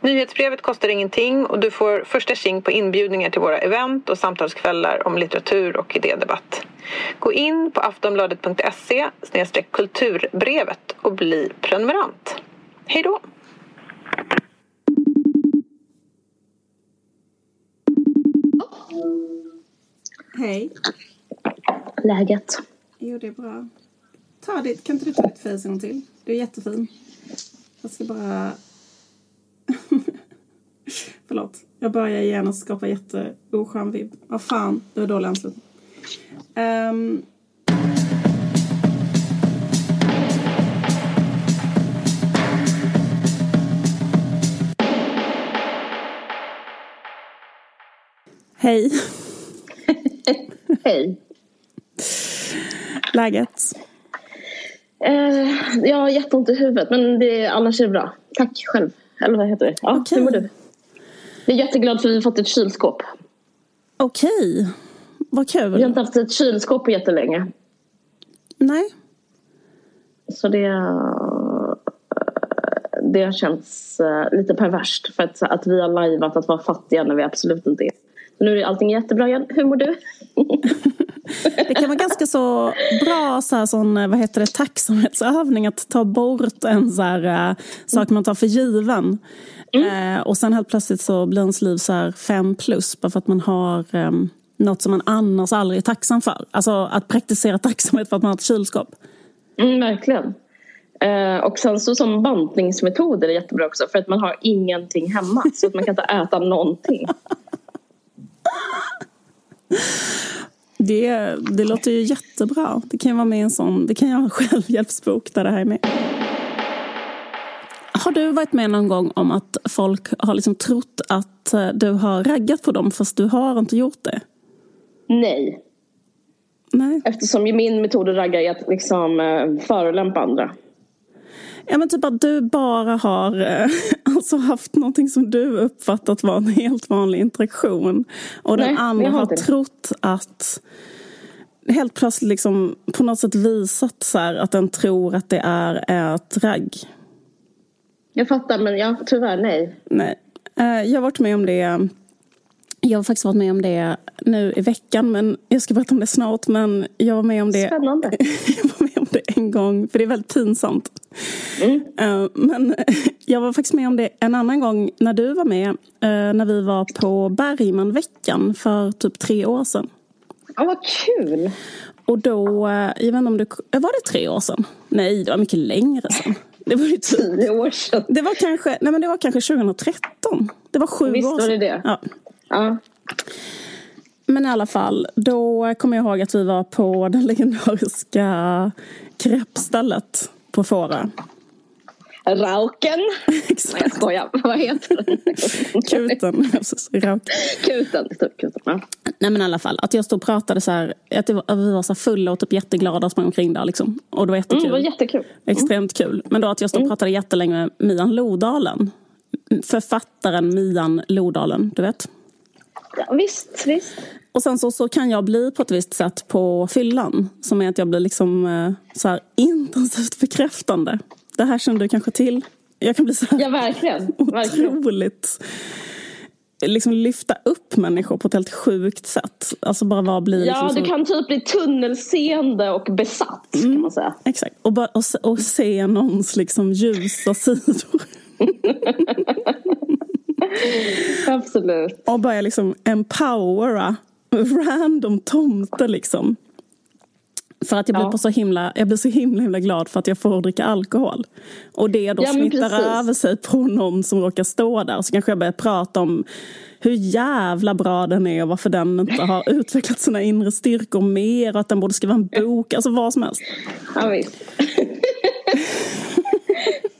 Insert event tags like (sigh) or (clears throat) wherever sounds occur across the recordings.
Nyhetsbrevet kostar ingenting och du får första tjing på inbjudningar till våra event och samtalskvällar om litteratur och idédebatt. Gå in på aftonbladet.se kulturbrevet och bli prenumerant. Hej då! Hej. Läget? Jo, det är bra. Ta ditt, kan inte du ta ditt face en gång till? Du är jättefin. Jag ska bara... (laughs) Förlåt. Jag börjar igen och skapa jätteoskön vibb. Vad fan, det var dålig anslutning. Um... Hej. Hej. Läget? Eh, jag har jätteont i huvudet men det, annars är det bra. Tack själv. Eller vad heter det? Ja, Okej. Hur mår du? Jag är jätteglad för att vi har fått ett kylskåp. Okej. Vad Vi har kul. inte haft ett kylskåp på jättelänge. Nej. Så det, det har känts eh, lite perverst. För att, att vi har lajvat att vara fattiga när vi absolut inte är. Så nu är allting jättebra igen. Hur mår du? (laughs) Det kan vara ganska så bra så här, sån, vad heter det, tacksamhetsövning att ta bort en så här, äh, sak man tar för given. Eh, och sen helt plötsligt så blir ens liv så här fem plus bara för att man har eh, något som man annars aldrig är tacksam för. Alltså att praktisera tacksamhet för att man har ett kylskåp. Mm, verkligen. Eh, och sen så som bantningsmetod är jättebra också för att man har ingenting hemma så att man kan inte äta någonting. (laughs) Det, det låter ju jättebra. Det kan ju vara med i en sån, det kan jag ha en (laughs) självhjälpsbok där det här är med. Har du varit med någon gång om att folk har liksom trott att eh, du har raggat på dem fast du har inte gjort det? Nej, Nej. eftersom min metod att ragga är att liksom eh, förolämpa andra. Ja men typ att du bara har eh, (laughs) alltså haft någonting som du uppfattat vara en helt vanlig interaktion. Och den Nej, jag andra har trott att helt plötsligt liksom på något sätt visat så här att den tror att det är ett ragg. Jag fattar men ja, tyvärr nej. Nej. Eh, Jag har varit med om det. Jag har faktiskt varit med om det nu i veckan. Men jag ska berätta om det snart. Men jag var med om det. Spännande. (laughs) Jag var med om det en gång. För det är väldigt pinsamt. Mm. Eh, Men (laughs) jag var faktiskt med om det en annan gång när du var med. eh, När vi var på Bergmanveckan för typ tre år sedan. Ja, vad kul! Och då, eh, jag vet inte om du, var det tre år sedan? Nej, det var mycket längre sedan. Det var ju typ Tio år sedan. det var kanske, nej men det var kanske 2013. Det var sju Visst år var det sedan. det. Ja. Ja. Men i alla fall, då kommer jag ihåg att vi var på (laughs) det legendariska kreppstället på Fårö. Rauken. (laughs) Nej, jag Exakt. skojar. Vad heter den? (laughs) Kuten. Rak. Kuten. Typ, kuten. Ja. Nej men i alla fall, att jag stod och pratade så här, att var, vi var så fulla och typ jätteglada och sprang omkring där liksom. Och det var Mm, jättekul. det var jättekul. Extremt kul. Men då att jag stod och pratade jättelänge med Mian Lodalen. Författaren Mian Lodalen, du vet. Ja, visst, visst. Och sen så, så kan jag bli på ett visst sätt på fyllan. Som är att jag blir liksom eh, så här intensivt bekräftande. Det här känner du kanske till. Jag kan bli så här Ja, verkligen. (laughs) otroligt liksom lyfta upp människor på ett helt sjukt sätt. Alltså bara vara bli Ja, liksom du kan typ bli tunnelseende och besatt kan man säga. Exakt. Och, bara, och, se- och se någons liksom ljusa sidor. (laughs) Absolut. Och börja liksom empowera (laughs) random tomte liksom. För att jag blir, Ja. på så himla, jag blir så himla himla glad för att jag får dricka alkohol. Och det då Ja, smittar precis. över sig på någon som råkar stå där. Så kanske jag börjar prata om hur jävla bra den är och varför den inte har (laughs) utvecklat sina inre styrkor mer och att den borde skriva en bok. Alltså vad som helst. Ja, visst. (laughs)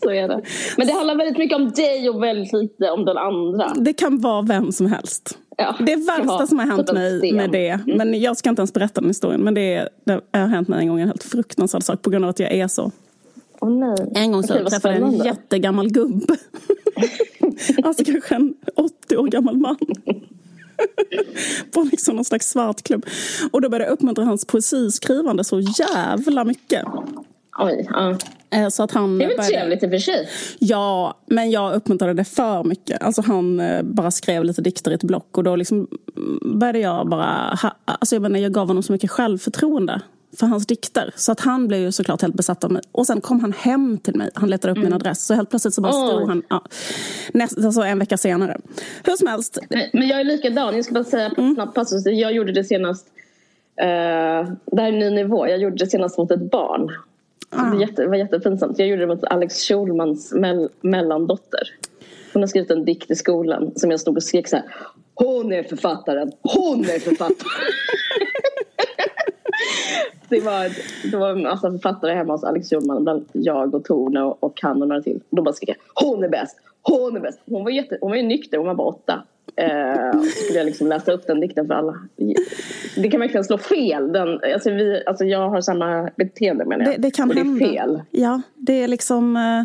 Så är det. Men det handlar väldigt mycket om dig och väldigt lite om den andra. Det kan vara vem som helst. Ja. Det värsta Ja, som har hänt mig med det, men jag ska inte ens berätta den historien, men det, det har hänt mig en gång en helt fruktansvärd sak på grund av att jag är så nej. En gång så vad träffade jag en jättegammal gubbe. (laughs) alltså kanske en 80 år gammal man. (laughs) på liksom någon slags svartklubb. Och då började jag uppmuntra hans poesiskrivande så jävla mycket. Oj, ja. Eh, Så att han Det är väl började- trevligt i och för sig. Ja, men jag uppmuntrade det för mycket. Alltså han eh, bara skrev lite dikter i ett block och då liksom mm, började jag bara... Alltså jag, menar, jag gav honom så mycket självförtroende för hans dikter. Så att han blev ju såklart helt besatt av mig. Och sen kom han hem till mig. Han letade upp min adress. Så helt plötsligt så bara Oj. stod han... Ja, näst, alltså en vecka senare. Hur som helst. Nej, Men jag är likadan. Jag ska bara säga på snabbt passus. Jag gjorde det senast. Eh, det här är en ny nivå. Jag gjorde det senast mot ett barn. Det, var jätte, det var jättepinsamt. Jag gjorde det mot Alex Schulmans mell, mellandotter. Hon har skrivit en dikt i skolan som jag stod och skrek så här. Hon är författaren! Hon är författaren! (laughs) det, var, det var en massa författare hemma hos Alex Schulman. Bland jag och Tone och, och han och några till. Då bara skrek jag. Hon är bäst! Hon är bäst! Hon var, jätte, hon var ju nykter. Hon var bara åtta. Eh, skulle jag liksom läsa upp den dikten för alla. Det kan verkligen slå fel. Den, alltså vi, alltså jag har samma beteende menar jag. Det, det kan och det är hända. fel. Ja, det är liksom... eh,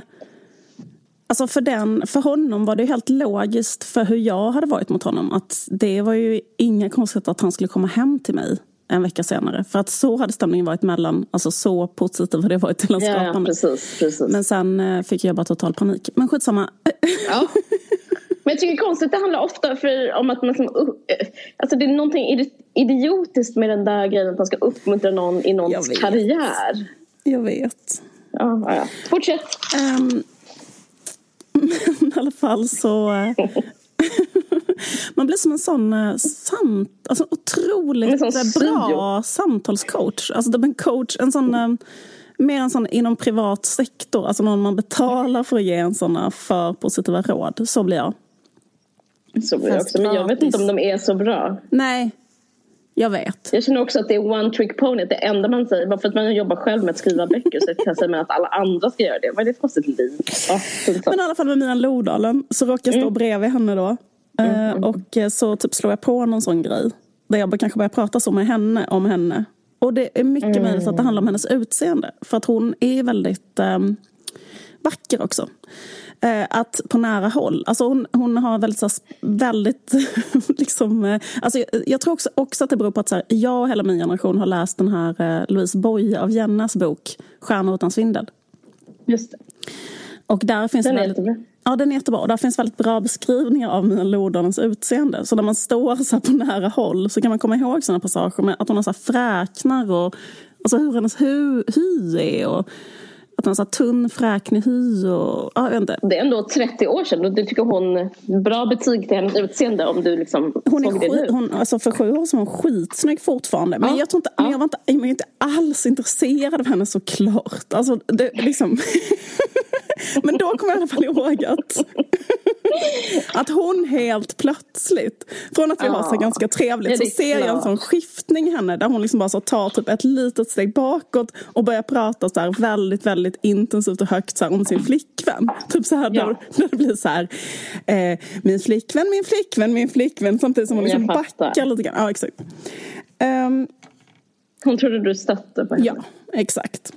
Alltså för, den, för honom var det helt logiskt för hur jag hade varit mot honom. Att det var ju inga konstigt att han skulle komma hem till mig en vecka senare. För att så hade stämningen varit mellan, alltså så positiv hade det varit till hans Ja, ja, skapande. precis. precis. Men sen eh, fick jag bara total panik. Men skitsamma. Ja. (laughs) Men jag tycker det är konstigt, det handlar ofta för, om att man som, uh, alltså det är någonting idi- idiotiskt med den där grejen att man ska uppmuntra någon i Jag någons vet. karriär. Jag vet. Ja, ja. Fortsätt. Ehm, men (laughs) i alla fall så... eh, (laughs) man blir som en sån eh, samt, alltså otroligt sån eh, bra samtalscoach. Alltså är en coach, en sån... eh, Mer en sån inom privat sektor, alltså någon man betalar för att ge en såna för positiva råd. Så blir jag. Så det Fast också. Men jag vet inte om de är så bra. Nej, jag vet. Jag känner också att det är one trick pony. Det enda man säger, bara för att man jobbar själv med att skriva böcker så kan jag säga att alla andra ska göra det. Vad är det för konstigt liv? (laughs) Ja. Men i alla fall med Mian Lodalen så råkar jag stå Mm. bredvid henne då. Eh, och eh, så typ slår jag på någon sån grej. Där jag kanske börjar prata så med henne om henne. Och det är mycket Mm. möjligt att det handlar om hennes utseende. För att hon är väldigt ehm, vacker också. Eh, att på nära håll. Alltså hon, hon har väldigt, så, väldigt (laughs) liksom, eh, alltså jag, jag tror också, också att det beror på att så här, jag och hela min generation har läst den här eh, Louise Boye av Jennas bok Stjärnor utan svindel. Just det. Och där finns Den är väldigt, jättebra. Ja, den är jättebra. Och där finns väldigt bra beskrivningar av Mia Lodalens utseende. Så när man står så här på nära håll så kan man komma ihåg sådana passager med att hon har så fräknar och alltså hur hennes hu, hy är. Och att så här tunn fräknig hy och ja, jag inte. Det är ändå 30 år sedan och du tycker hon bra betyg till hennes utseende om du liksom Hon är såg det skit, nu. hon, alltså för sju år sedan var hon skitsnygg fortfarande. Men Ja, jag, tror inte, men jag, var inte, jag var inte alls intresserad av henne såklart. Alltså, det, liksom. (laughs) men då kommer jag i alla fall ihåg att, att hon helt plötsligt, från att vi har så ganska trevligt, så ser jag en sån skiftning i henne där hon liksom bara så tar typ ett litet steg bakåt och börjar prata så här väldigt, väldigt intensivt och högt så om sin flickvän. Typ så här Ja. där, där det blir så här, eh, min flickvän, min flickvän, min flickvän, samtidigt som hon liksom backar lite grann. Ja, exakt. Ehm, Hon trodde du stötte på henne. ja, exakt.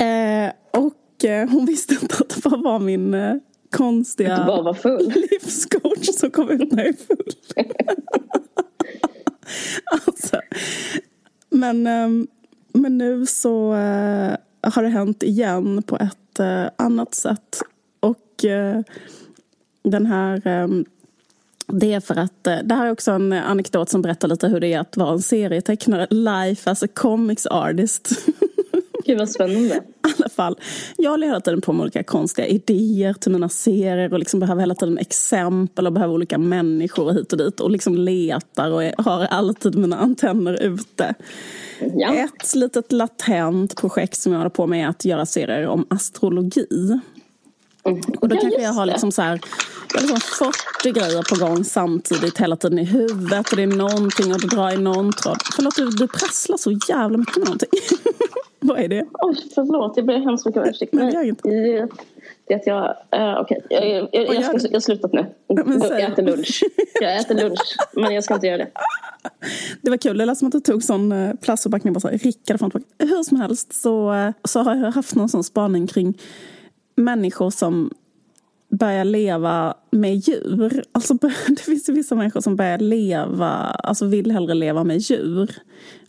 Eh, och eh, hon visste inte att det bara var min eh, konstiga Du bara var full. (laughs) livscoach som kom ut när jag är full. (laughs) alltså, men, ehm, men nu så eh, har det hänt igen på ett annat sätt. Och den här ehm, det är för att, det här är också en anekdot som berättar lite hur det är att vara en serietecknare. Life as a comics artist. (laughs) Gud vad spännande. (laughs) I alla fall. Jag håller hela tiden på med olika konstiga idéer till mina serier och liksom behöver hela tiden exempel och behöver olika människor hit och dit och liksom letar och har alltid mina antenner ute. Ja. Ett litet latent projekt som jag håller på med är att göra serier om astrologi. Och då Ja, kanske jag har liksom så här, jag har liksom 40 grejer på gång samtidigt hela tiden i huvudet och det är någonting och det drar i någon tråd. Förlåt, du, du prasslar så jävla mycket med någonting. (laughs) (laughs) Vad är det? Oj, förlåt. Jag ber hemskt mycket om ursäkt. Men det gör är att jag, uh, okej, okay. jag, jag, jag, jag, ska, jag har slutat nu. Jag äter lunch. Jag äter lunch, men jag ska inte göra det. (laughs) Det var kul, det lät som att du tog sån eh, plastförpackning och bara sa Rickard från Hur som helst så, eh, så har jag haft någon sån spaning kring människor som börjar leva med djur. Alltså, (laughs) det finns vissa människor som börjar leva, alltså vill hellre leva med djur.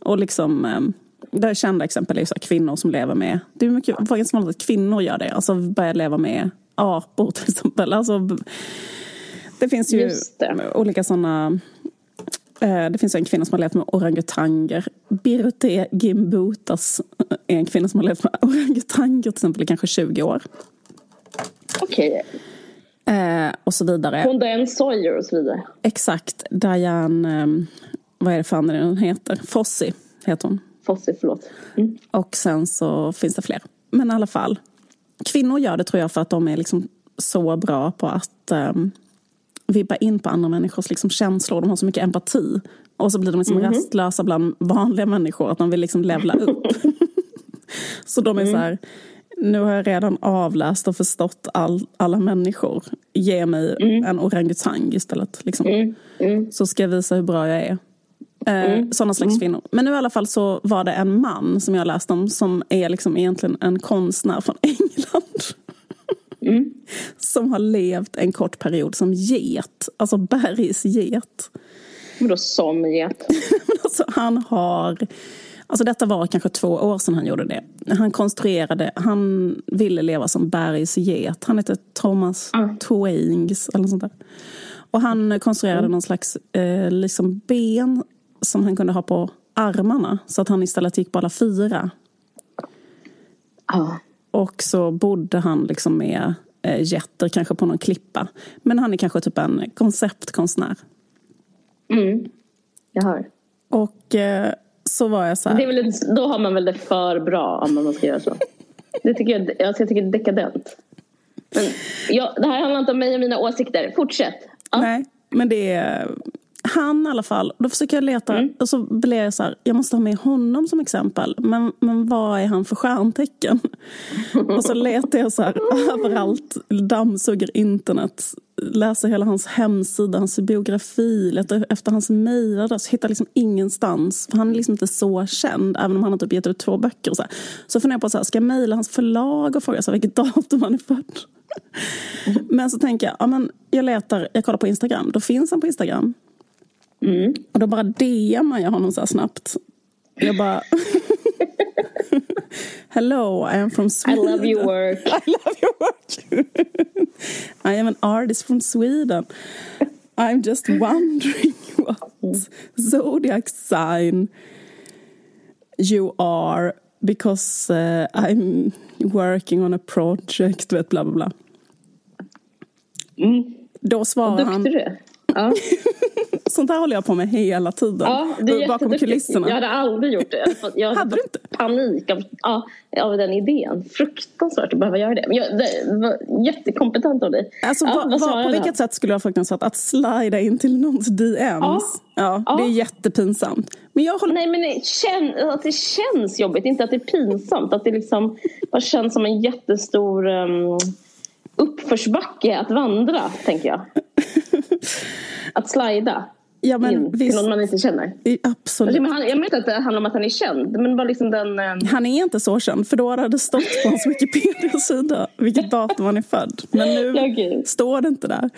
Och liksom, det är kända exempel är så kvinnor som lever med, det är mycket, vanligt att kvinnor gör det, alltså börjar leva med apor till exempel. Alltså, det finns ju olika sådana eh, det finns en kvinna som har levt med orangutanger. Birute Gimbutas är en kvinna som har levt med orangutanger till exempel i kanske 20 år. Okej. Okay. Eh, och så vidare. Hon Sawyer och så vidare. Exakt. Diane, eh, vad är det för andra hon heter? Fossi heter hon. Fossi, förlåt. Mm. Och sen så finns det fler. Men i alla fall. Kvinnor gör det tror jag för att de är liksom så bra på att um, vibba in på andra människors liksom känslor. De har så mycket empati. Och så blir de liksom mm rastlösa bland vanliga människor. Att de vill liksom levla upp. (laughs) så de är mm. så här nu har jag redan avläst och förstått all, alla människor. Ge mig mm. en orangutang istället. Liksom. Mm. Mm. Så ska jag visa hur bra jag är. Eh, mm. Sådana slags mm. kvinnor. Men nu i alla fall så var det en man som jag läste om som är liksom egentligen en konstnär från (laughs) England. Mm. Som har levt en kort period som get. Alltså bergsget. Vadå som get? (laughs) alltså, han har Alltså detta var kanske två år sedan han gjorde det. Han konstruerade, han ville leva som bergsget. Han hette Thomas mm. Twaings eller sånt där. Och han konstruerade mm. någon slags eh, liksom ben som han kunde ha på armarna. Så att han istället gick på alla fyra. Mm. Och så bodde han liksom med eh, getter kanske på någon klippa. Men han är kanske typ en konceptkonstnär. Mm, jag hör. Och eh, så var jag så här. Det är väl, då har man väl det för bra om man ska göra så. Det tycker jag, alltså jag tycker det är dekadent. Men jag, det här handlar inte om mig och mina åsikter. Fortsätt. Ja. Nej, men det är han i alla fall. Då försöker jag leta mm. och så blir jag så här, jag måste ha med honom som exempel. Men, men vad är han för stjärntecken? och så letar jag så här (laughs) överallt, dammsuger internet, läser hela hans hemsida, hans biografi, letar efter hans mejladress, hittar liksom ingenstans. För han är liksom inte så känd, även om han har typ gett ut två böcker. Och så, här. så funderar jag på, så här, ska jag mejla hans förlag och fråga så här, vilket datum han är född? Men så tänker jag, ja, men jag letar, jag kollar på Instagram, då finns han på Instagram. Mm. Och då bara DMar jag honom så här snabbt. Jag bara... (laughs) Hello, I am from Sweden. (laughs) I love your work. I love your work. I am an artist from Sweden. I'm just wondering (laughs) what zodiac sign you are because uh, I'm working on a project, vet bla bla bla. Mm. Då svarar han... Du är. Ja. (laughs) Sånt här håller jag på med hela tiden. Ja, det är bakom kulisserna. Jag hade aldrig gjort det. Jag hade, hade du inte? panik av, ja, av den idén. Fruktansvärt att behöva göra det. Men jag, det var jättekompetent av dig. Alltså, ja, va, va, på vilket sätt skulle det vara fruktansvärt att slida in till någons DMs? Ja, ja. Det är jättepinsamt. Men jag håller... Nej men det, kän, att det känns jobbigt, inte att det är pinsamt. Att det liksom bara känns som en jättestor um, uppförsbacke att vandra, tänker jag. (laughs) att slida ja, men in visst, till någon man inte känner. Absolut. Men han, jag menar inte att det handlar om att han är känd. Men bara liksom den, eh... Han är inte så känd för då hade det stått på hans Wikipedia-sida vilket datum han är född. Men nu ja, står det inte där.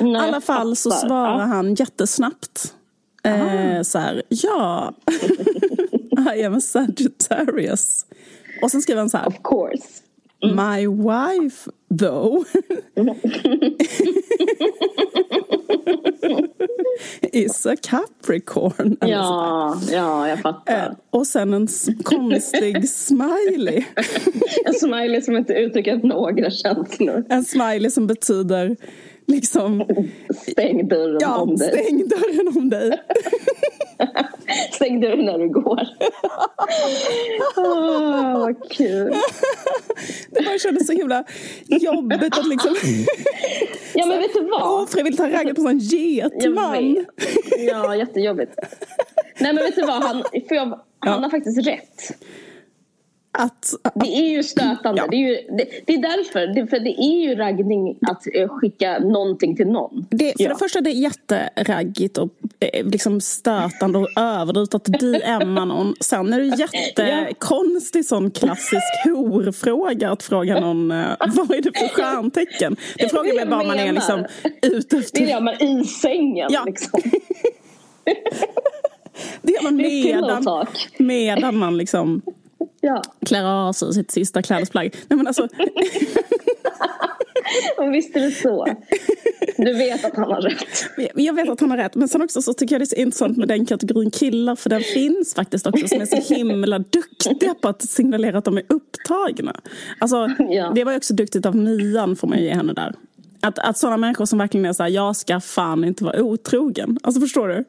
I alla fall så svarar ja. han jättesnabbt. Eh, så här, ja, (laughs) (laughs) I am a Sagittarius. Och sen skriver han så här. Of course. Mm. My wife though (laughs) is a Capricorn. Ja, ja, jag fattar. Eh, och sen en konstig smiley. (laughs) en smiley som inte uttrycker några känslor. En smiley som betyder liksom... Stäng dörren ja, om dig. stäng dörren om dig. (laughs) (laughs) stäng dörren när du går. oh, vad kul. Det bara kändes så himla jobbigt att liksom... ja, men vet du vad? Ofrivilligt ha raggat på en sån getman. Att, det är ju stötande. Ja. Det, är ju, det, det, är därför. Det, för det är ju raggning att eh, skicka någonting till någon. Det, för ja. det första är det jätteraggigt och eh, liksom stötande och överdrivet att DMa någon. Sen är det jättekonstig sån klassisk horfråga att fråga någon eh, vad är det för stjärntecken? Det frågar mig bara man är liksom ute efter... Det gör man i sängen. Ja. Liksom. (laughs) Det gör man medan, medan man liksom ja. klär av sig sitt sista klädesplagg. Nej, men alltså... (laughs) Och visst är det så. Du vet att han har rätt. Jag vet att han har rätt. Men sen också så tycker jag det är så intressant med den kategorin killar. För den finns faktiskt också som är så himla duktiga på att signalera att de är upptagna. Alltså, ja. Det var ju också duktigt av nian får man ge henne där. Att, att sådana människor som verkligen är så här, jag ska fan inte vara otrogen. Alltså förstår du?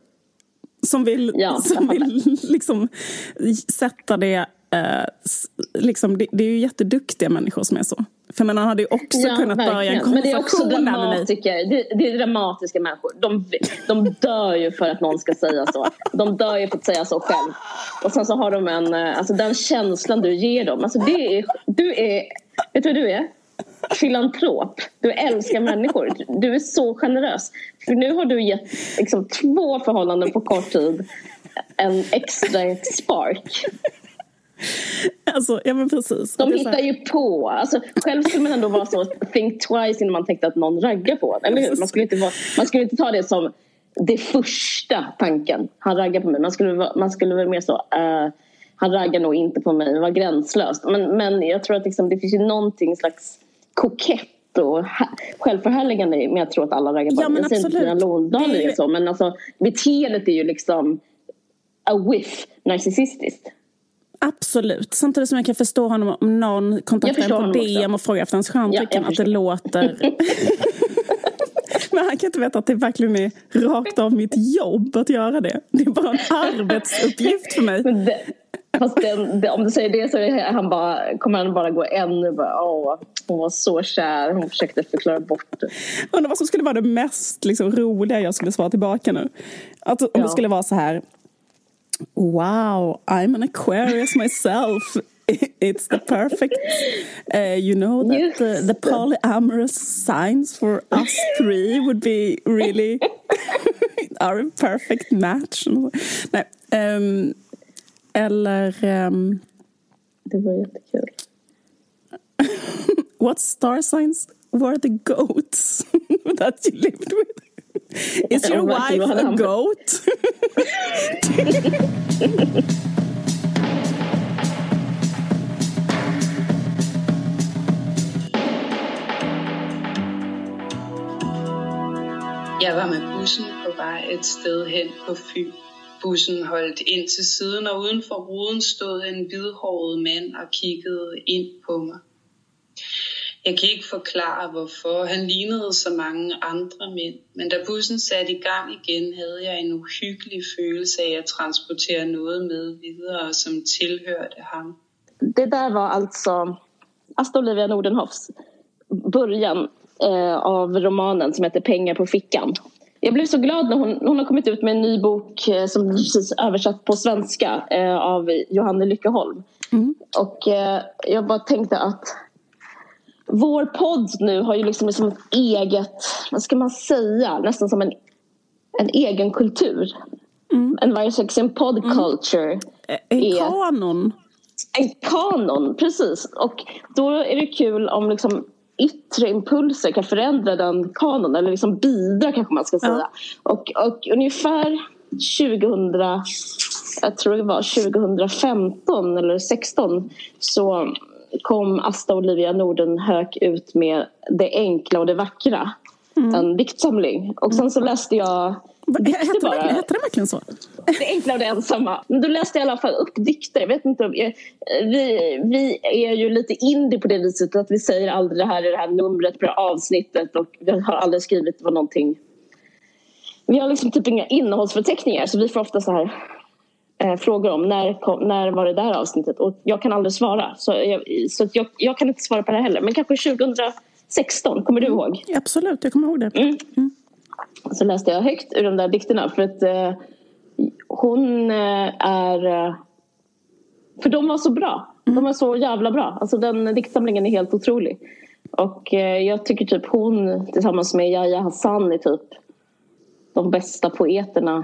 Som vill, ja, som vill liksom sätta det Eh, liksom, det, det, är ju jätteduktiga människor som är så. För men han hade ju också ja, kunnat verkligen. börja en konversation Men det är också dramatiker. Det, det, är dramatiska människor. De, de dör ju för att någon ska säga så. De dör ju för att säga så själv. Och sen så har de en, eh, alltså den känslan du ger dem. Alltså det är, du är, vet du vad du är? filantrop. Du älskar människor. Du är så generös. För nu har du gett liksom, två förhållanden på kort tid en extra spark. (laughs) Alltså, ja men precis. De hittar ju på. Alltså, själv skulle man ändå vara så think twice innan man tänkte att någon raggar på Eller hur? Man skulle inte, vara, man skulle inte ta det som det första tanken. Han raggar på mig. Man skulle, man skulle väl mer så. Uh, han raggar nog inte på mig. Det var gränslöst. Men, men jag tror att liksom, det finns ju någonting slags kokett och självförhärligande med att tro att alla raggar på ja, men Jag säger inte att Låndal är så. Men alltså, beteendet är ju liksom a whiff narcissistiskt. Absolut. Samtidigt som jag kan förstå honom om någon kontaktar honom på DM och frågar efter hans stjärntecken. Ja, att det låter... (laughs) Men han kan inte veta att det verkligen är rakt av mitt jobb att göra det. Det är bara en arbetsuppgift för mig. Det, fast den, det, om du säger det så är han bara, kommer han bara gå ännu bara, åh, hon var så kär. Hon försökte förklara bort det. Undrar vad som skulle vara det mest liksom, roliga jag skulle svara tillbaka nu. Att om ja. det skulle vara så här Wow, I'm an Aquarius myself. (laughs) It's the perfect, uh, you know, that yes. the, the polyamorous signs for us three would be really (laughs) our perfect match. Nej, um, eller... Um, det var jättekul. (laughs) what star signs were the goats that you lived with? Is your wife a goat? Jeg var med bussen på vej et sted hen på Fyn. Bussen holdt ind til siden, og uden for ruden stod en hvidhåret mand og kiggede ind på mig. Jeg kan ikke forklare hvorfor. Han lignede så mange andre mænd. Men da bussen satte i gang igen, havde jeg en uhyggelig følelse af at transportere noget med videre, som tillhörde ham. Det där var alltså Asta Olivia Nordenhoffs början eh, av romanen som heter Pengar på fickan. Jag blev så glad när hon, hon har kommit ut med en ny bok eh, som precis översatt på svenska eh, av Johanne Lyckeholm. Mm. Och eh, jag bara tänkte att vår podd nu har ju liksom som ett eget, vad ska man säga, nästan som en, en egen kultur. Mm. En varje slags en podculture. Mm. En är, kanon. En kanon, precis. Och då är det kul om liksom yttre impulser kan förändra den kanon eller liksom bidra kanske man ska säga. Ja. Och, och ungefär 2000, jag tror det var 2015 eller 2016 så kom Asta Olivia Nordenhök ut med Det enkla och det vackra. Mm. En diktsamling. Och sen så läste jag Hette, bara. Det, verkligen så? Det enkla och det ensamma. Men då läste jag i alla fall upp dikter. Jag vet inte om jag, vi, vi är ju lite indie på det viset att vi säger aldrig det här är det här numret på det här avsnittet och vi har aldrig skrivit vad någonting. Vi har liksom typ inga innehållsförteckningar så vi får ofta så här eh, frågor om när, när var det där avsnittet och jag kan aldrig svara. Så, jag, så jag, jag, kan inte svara på det heller. Men kanske 2016, kommer du ihåg? Absolut, jag kommer ihåg det. Mm. Mm. Så läste jag högt ur de där dikterna för att eh, hon eh, är... Eh, För de var så bra. De var så jävla bra. Alltså den diktsamlingen är helt otrolig. Och eh, jag tycker typ hon tillsammans med Yahya Hassan är typ de bästa poeterna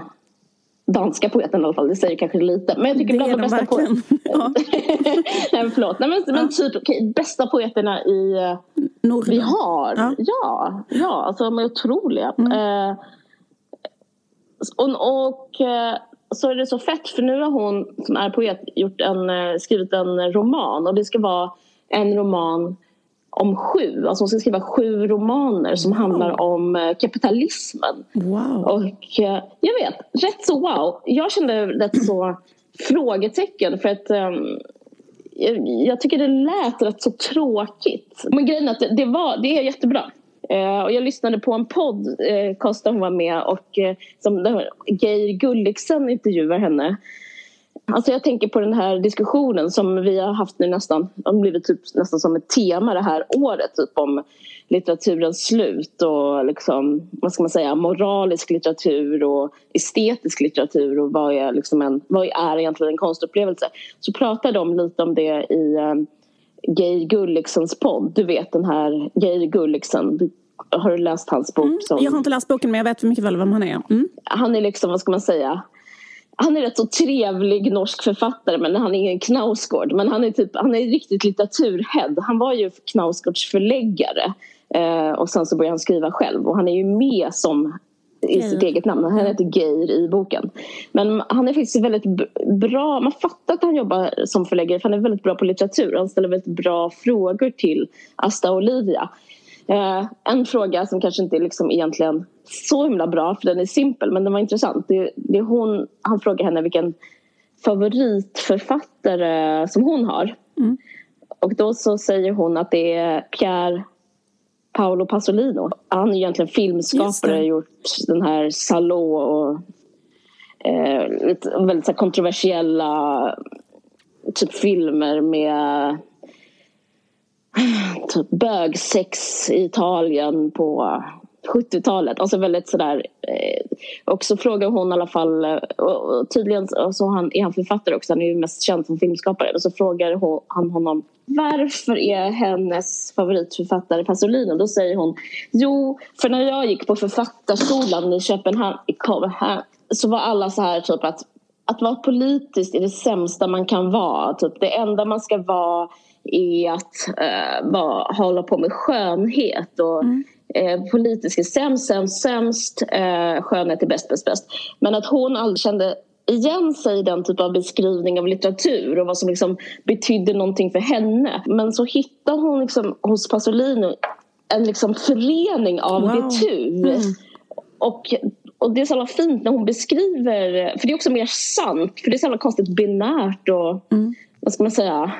danska poeten i alla fall, det säger kanske lite. Men jag tycker bland de bästa poeterna... (laughs) Nej förlåt. Nej, men, ja. men typ okay, bästa poeterna i... Eh, Norden. Vi har. Ja. ja, ja alltså de är otroliga. Mm. Eh, och, och eh, så är det så fett för nu har hon som är poet gjort en, eh, skrivit en roman och det ska vara en roman om sju. Alltså hon ska skriva sju romaner som wow. handlar om eh, kapitalismen. Wow. Och eh, jag vet, rätt så wow. Jag kände rätt så frågetecken för att um, jag, tycker det lät rätt så tråkigt. Men grejen är att det, var, det är jättebra. Uh, och jag lyssnade på en podd, uh, Kosta hon var med och uh, som Geir Gulliksen intervjuar henne. Alltså jag tänker på den här diskussionen som vi har haft nu nästan, har blivit typ nästan som ett tema det här året, typ om litteraturens slut och liksom, vad ska man säga, moralisk litteratur och estetisk litteratur och vad är, liksom en, vad är egentligen en konstupplevelse? Så pratade de lite om det i um, Geir Gulliksens podd, du vet den här Geir Gulliksen, har du läst hans bok? Mm, som... Jag har inte läst boken men jag vet mycket väl vem han är. Mm. Han är liksom, vad ska man säga, han är rätt så trevlig norsk författare men han är ingen Knausgård. Men han är, typ, han är riktigt litteraturhead. Han var ju Knausgårds förläggare eh, och sen så började han skriva själv och han är ju med som i sitt eget namn. Han heter Geir i boken. Men han är faktiskt väldigt bra. Man fattar att han jobbar som förläggare för han är väldigt bra på litteratur. Han ställer väldigt bra frågor till Asta Olivia. Eh, en fråga som kanske inte liksom egentligen så himla bra för den är simpel men den var intressant. Det, det hon, han frågar henne vilken favoritförfattare som hon har. Mm. Och då så säger hon att det är Pierre Paolo Pasolino. Han är egentligen filmskapare, och gjort den här Salå och eh, väldigt så kontroversiella typ filmer med typ bögsex i Italien på 70-talet. Alltså väldigt sådär. Eh, och så frågar hon i alla fall, eh, och tydligen så alltså han, är han författare också, han är ju mest känd som filmskapare. Och så frågar hon, han honom varför är hennes favoritförfattare Pasolino? Då säger hon jo, för när jag gick på författarskolan i Köpenhamn så var alla så här typ att att vara politisk är det sämsta man kan vara. Typ det enda man ska vara är att eh, uh, bara hålla på med skönhet och mm uh, politisk är sämst, sämst, sämst, uh, skönhet är bäst, bäst, bäst. Men att hon aldrig kände igen sig i den typ av beskrivning av litteratur och vad som liksom betydde någonting för henne. Men så hittar hon liksom hos Pasolino en liksom förening av wow. litteratur. Mm. Och och det är så jävla fint när hon beskriver, för det är också mer sant, för det är så jävla konstigt binärt och mm. vad ska man säga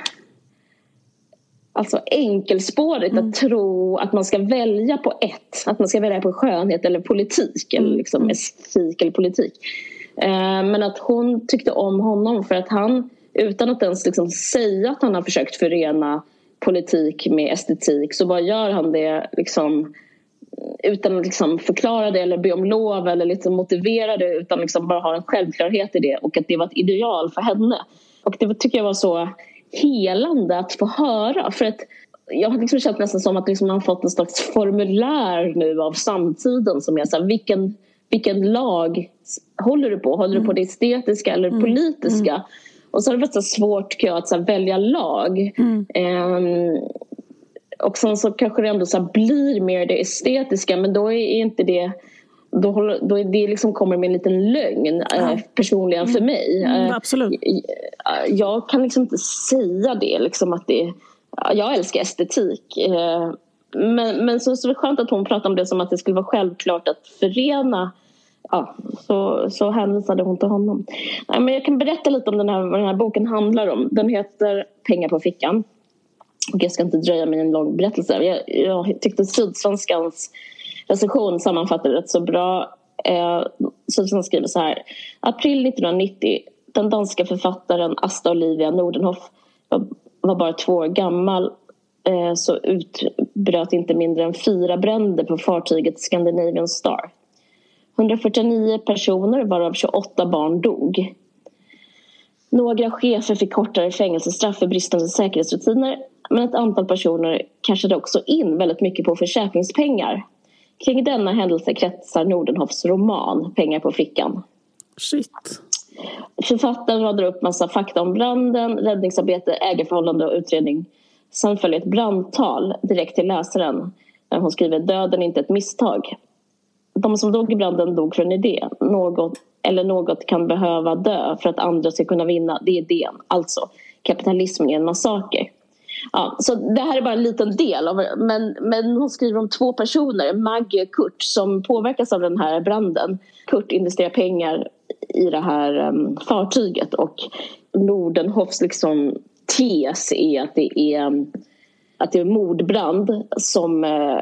Alltså enkelspårigt mm. att tro att man ska välja på ett. Att man ska välja på skönhet eller politik. Eller mm. liksom mm. estetik eller politik. Eh, men att hon tyckte om honom för att han utan att ens liksom säga att han har försökt förena politik med estetik så bara gör han det liksom utan att liksom förklara det eller be om lov eller liksom motivera det utan liksom bara ha en självklarhet i det och att det var ett ideal för henne. Och det tycker jag var så helande att få höra. För att jag har liksom känt nästan som att liksom man har fått en slags formulär nu av samtiden som är så här, vilken, vilken lag håller du på? Håller du på det estetiska eller mm. politiska? Mm. Och så har det varit så svårt att så välja lag. Mm. Um, och sen så kanske det ändå så blir mer det estetiska men då är inte det då, håller, då är det liksom kommer med en liten lögn eh, ja. personligen för mig. Mm, eh, absolut. Jag, kan liksom inte säga det liksom att det jag älskar estetik. Eh, men, men så, så är det skönt att hon pratar om det som att det skulle vara självklart att förena Ja, så, så hänvisade hon till honom. Nej, men jag kan berätta lite om den här, vad den här boken handlar om. Den heter Pengar på fickan. Och jag ska inte dröja med en lång berättelse. Jag, jag tyckte Sydsvenskans recension sammanfattade det så bra. Eh, Sydsvenskan skriver så här. April 1990. Den danska författaren Asta Olivia Nordenhoff var, var bara två år gammal eh, så utbröt inte mindre än fyra bränder på fartyget Scandinavian Star. 149 personer varav 28 barn dog. Några chefer fick kortare fängelsestraff för bristande säkerhetsrutiner men ett antal personer cashade också in väldigt mycket på försäkringspengar. Kring denna händelse kretsar Nordenhoffs roman Pengar på fickan. Shit. Författaren radar upp massa fakta om branden, räddningsarbete, ägarförhållande och utredning. Sen följer ett brandtal direkt till läsaren där hon skriver döden är inte ett misstag. De som dog i branden dog för en idé. Något eller något kan behöva dö för att andra ska kunna vinna. Det är idén. Alltså, kapitalismen är en massaker. Ja, så det här är bara en liten del. Av, men, men hon skriver om två personer, Maggie och Kurt, som påverkas av den här branden. Kurt investerar pengar i det här um, fartyget och Nordenhoffs liksom, tes är att det är att det är mordbrand som eh,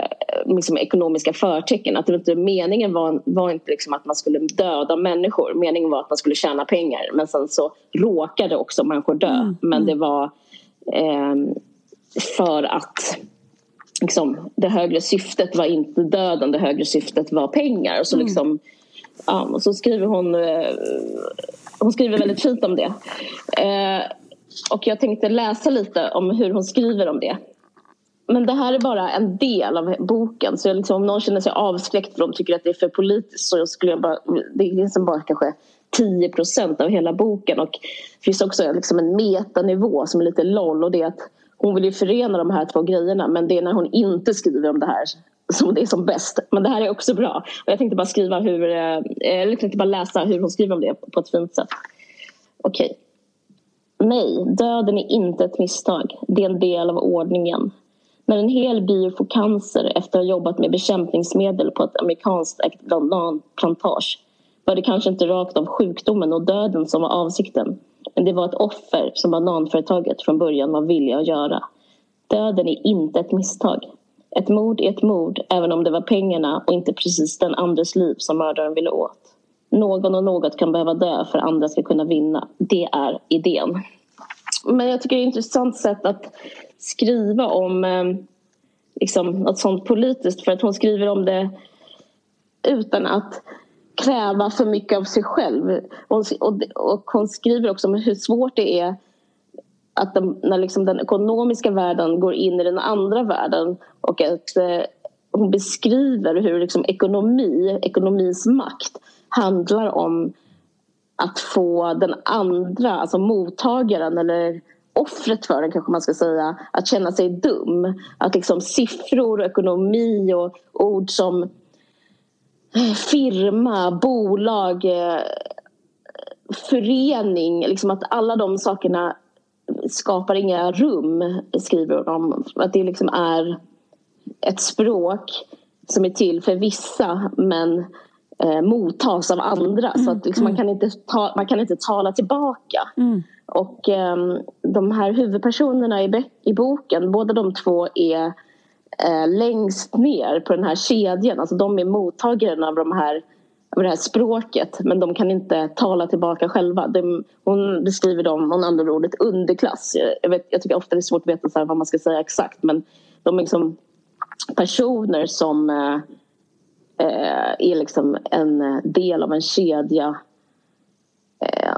liksom ekonomiska förtecken. Att det inte, meningen var, var inte liksom att man skulle döda människor. Meningen var att man skulle tjäna pengar. Men sen så råkade också människor dö. Mm. Men mm. det var eh, för att liksom, det högre syftet var inte döden. Det högre syftet var pengar. Och så, mm. liksom, ja, och så skriver hon... Eh, hon skriver väldigt fint om det. Eh, och jag tänkte läsa lite om hur hon skriver om det men det här är bara en del av boken. Så liksom, om någon känner sig avskräckt för de tycker att det är för politiskt så skulle jag bara... Det är liksom bara kanske 10 procent av hela boken. Och det finns också liksom en metanivå som är lite loll och det är att hon vill ju förena de här två grejerna men det är när hon inte skriver om det här som det är som bäst. Men det här är också bra. Och jag tänkte bara skriva hur... Eh, eh, eller tänkte bara läsa hur hon skriver om det på ett fint sätt. Okej. Okay. Nej, döden är inte ett misstag. Det är en del av ordningen. När en hel by får cancer efter att ha jobbat med bekämpningsmedel på ett amerikanskt bananplantage var det kanske inte rakt av sjukdomen och döden som var avsikten. Men det var ett offer som bananföretaget från början var villiga att göra. Döden är inte ett misstag. Ett mord är ett mord även om det var pengarna och inte precis den andres liv som mördaren ville åt. Någon och något kan behöva dö för andra ska kunna vinna. Det är idén. Men jag tycker det är ett intressant sätt att skriva om eh, liksom, något sånt politiskt för att hon skriver om det utan att kräva för mycket av sig själv. Och, och, och hon skriver också om hur svårt det är att de, när liksom den ekonomiska världen går in i den andra världen och att eh, hon beskriver hur liksom ekonomi, ekonomins makt handlar om att få den andra, alltså mottagaren eller offret för den kanske man ska säga, att känna sig dum. Att liksom siffror och ekonomi och ord som firma, bolag, eh, förening, liksom att alla de sakerna skapar inga rum, skriver de. Att det liksom är ett språk som är till för vissa men eh, mottas av andra. Mm, så att liksom mm. man, kan inte ta, man kan inte tala tillbaka. Mm. Och eh, de här huvudpersonerna i, i boken, båda de två är eh, längst ner på den här kedjan. Alltså de är mottagaren av, de här, av det här språket men de kan inte tala tillbaka själva. De, hon beskriver dem, hon använder ordet underklass. Jag, vet, jag tycker ofta det är svårt att veta så vad man ska säga exakt men de är liksom personer som eh, eh är liksom en del av en kedja eh,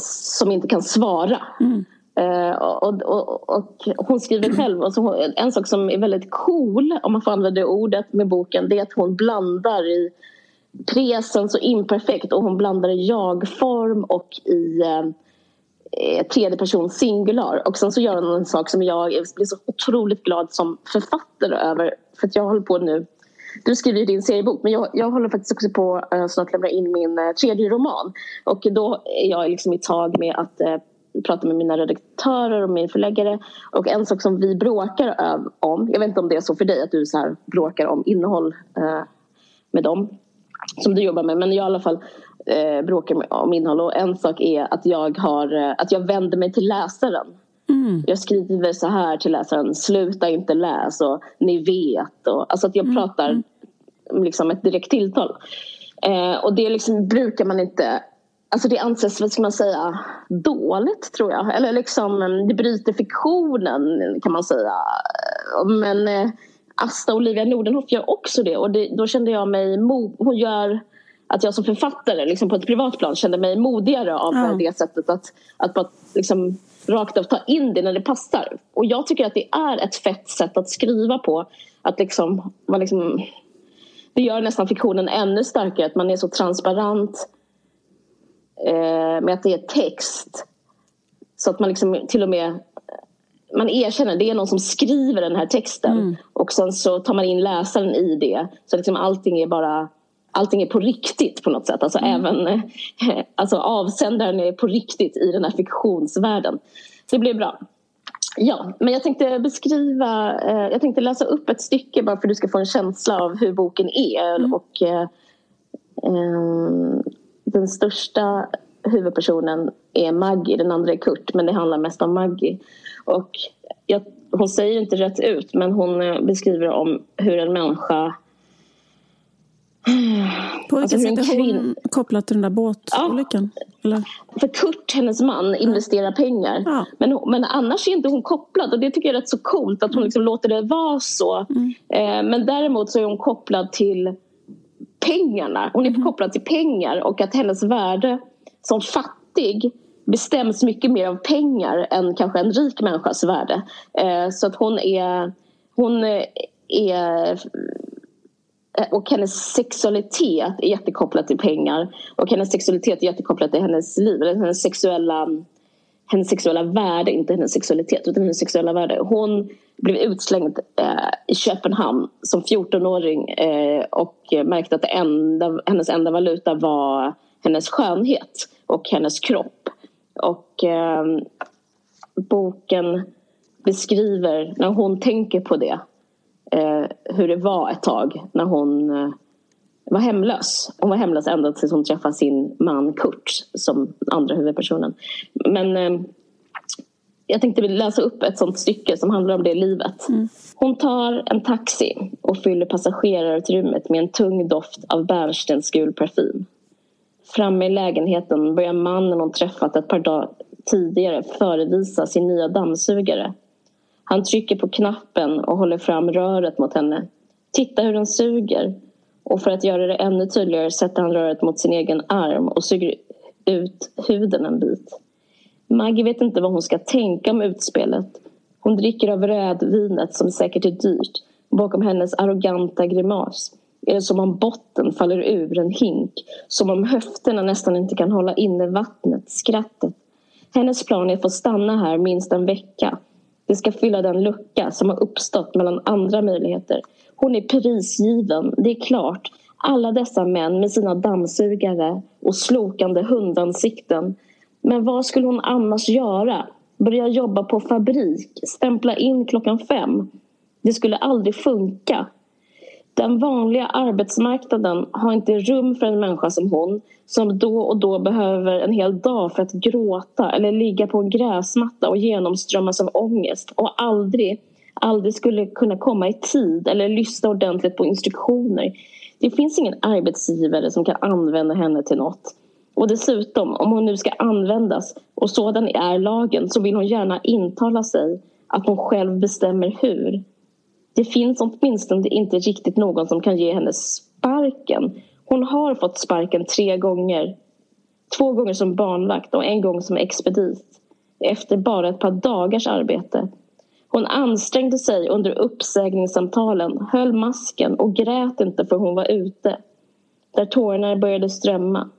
som inte kan svara. Mm. Uh, och, och, och, hon skriver (clears throat) själv, alltså en sak som är väldigt cool om man får använda det ordet med boken det är att hon blandar i presens och imperfekt och hon blandar i jag-form och i eh, tredje person singular. Och sen så gör hon en sak som jag blir så otroligt glad som författare över för att jag håller på nu du skriver ju din seriebok men jag, jag håller faktiskt också på att snart lämna in min uh, tredje roman. Och då är jag liksom i tag med att uh, prata med mina redaktörer och min förläggare. Och en sak som vi bråkar om, jag vet inte om det är så för dig att du så här bråkar om innehåll uh, med dem som du jobbar med men jag i alla fall uh, bråkar om innehåll och en sak är att jag, har, att jag vänder mig till läsaren. Mm. Jag skriver så här till läsaren, sluta inte läs och ni vet. Och, alltså att jag mm. pratar mm. liksom ett direkt tilltal. Eh, och det liksom brukar man inte Alltså det anses, vad ska man säga, dåligt tror jag. Eller liksom, det bryter fiktionen kan man säga. Men eh, Asta Olivia Nordenhoff gör också det och det, då kände jag mig... Hon gör att jag som författare liksom på ett privat plan kände mig modigare av Ja. det sättet att, att bara liksom rakt av ta in det när det passar. Och jag tycker att det är ett fett sätt att skriva på. Att liksom, man liksom, det gör nästan fiktionen ännu starkare att man är så transparent eh, med att det är text. Så att man liksom till och med man erkänner det är någon som skriver den här texten och sen så tar man in läsaren i det. Så liksom allting är bara Allting är på riktigt på något sätt. Alltså även eh, (laughs) alltså avsändaren är på riktigt i den här fiktionsvärlden. Det blir bra. Ja, men jag tänkte beskriva, eh, jag tänkte läsa upp ett stycke bara för att du ska få en känsla av hur boken är. Och eh, eh, Den största huvudpersonen är Maggie, den andra är Kurt, men det handlar mest om Maggie. Och jag, hon säger inte rätt ut, men hon eh, beskriver om hur en människa På vilket Alltså, sätt är hon kopplad till den där båtolyckan? Eller? För Kurt, hennes man, investerar pengar. Ja. Men, men annars är inte hon kopplad och det tycker jag är rätt så coolt att hon liksom låter det vara så. Eh, men däremot så är hon kopplad till pengarna. Hon är kopplad till pengar och att hennes värde som fattig bestäms mycket mer av pengar än kanske en rik människas värde. Eh, så att hon är, hon är Eh, och hennes sexualitet är jättekopplad till pengar och hennes sexualitet är jättekopplad till hennes liv, eller hennes sexuella hennes sexuella värde, inte hennes sexualitet utan hennes sexuella värde. Hon blev utslängd eh, i Köpenhamn som 14-åring eh, och märkte att enda, hennes enda valuta var hennes skönhet och hennes kropp. Och eh, boken beskriver när hon tänker på det eh, hur det var ett tag när hon eh, var hemlös. Hon var hemlös ända tills hon träffade sin man Kurt som andra huvudpersonen. Men eh, jag tänkte läsa upp ett sånt stycke som handlar om det livet. Hon tar en taxi och fyller passagerarutrymmet med en tung doft av bärnstensgul parfym. Framme i lägenheten börjar mannen hon träffat ett par dagar tidigare förevisa sin nya dammsugare. Han trycker på knappen och håller fram röret mot henne. Titta hur den suger. Och för att göra det ännu tydligare sätter han röret mot sin egen arm och suger ut huden en bit. Maggie vet inte vad hon ska tänka om utspelet. Hon dricker av rödvinet som säkert är dyrt. Bakom hennes arroganta grimas är det som om botten faller ur en hink. Som om höfterna nästan inte kan hålla inne vattnet, skrattet. Hennes plan är att få stanna här minst en vecka. Det ska fylla den lucka som har uppstått mellan andra möjligheter. Hon är prisgiven, det är klart. Alla dessa män med sina dammsugare och slokande hundansikten. Men vad skulle hon annars göra? Börja jobba på fabrik? Stämpla in klockan fem? Det skulle aldrig funka. Den vanliga arbetsmarknaden har inte rum för en människa som hon som då och då behöver en hel dag för att gråta eller ligga på en gräsmatta och genomströmmas av ångest och aldrig, aldrig skulle kunna komma i tid eller lyssna ordentligt på instruktioner. Det finns ingen arbetsgivare som kan använda henne till något. Och dessutom, om hon nu ska användas och sådan är lagen så vill hon gärna intala sig att hon själv bestämmer hur. Det finns åtminstone inte riktigt någon som kan ge henne sparken. Hon har fått sparken tre gånger. Två gånger som barnvakt och en gång som expedit. Efter bara ett par dagars arbete. Hon ansträngde sig under uppsägningssamtalen, höll masken och grät inte för hon var ute. Där tårarna började strömma.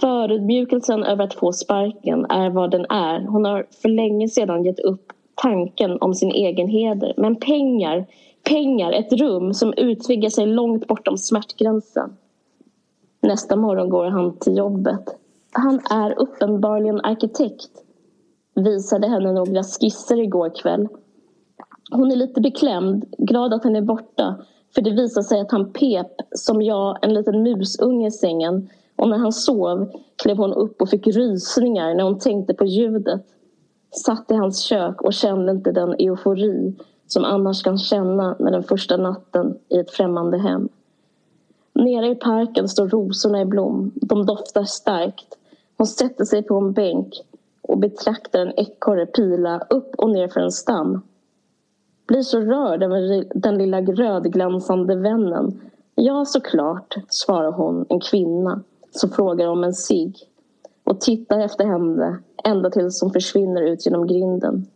Förödmjukelsen över att få sparken är vad den är. Hon har för länge sedan gett upp tanken om sin egen heder. Men pengar, pengar, ett rum som utvidgar sig långt bortom smärtgränsen. Nästa morgon går han till jobbet. Han är uppenbarligen arkitekt. Visade henne några skisser igår kväll. Hon är lite beklämd, glad att han är borta. För det visar sig att han pep, som jag, en liten musunge i sängen. Och när han sov klev hon upp och fick rysningar när hon tänkte på ljudet. Satt i hans kök och kände inte den eufori som annars kan känna när den första natten i ett främmande hem. Nere i parken står rosorna i blom. De doftar starkt. Hon sätter sig på en bänk och betraktar en ekorre pila upp och ner för en stam. Blir så rörd över den lilla rödglansande vännen Ja, såklart, svarar hon, en kvinna som frågar om en sig och tittar efter henne ända tills hon försvinner ut genom grinden.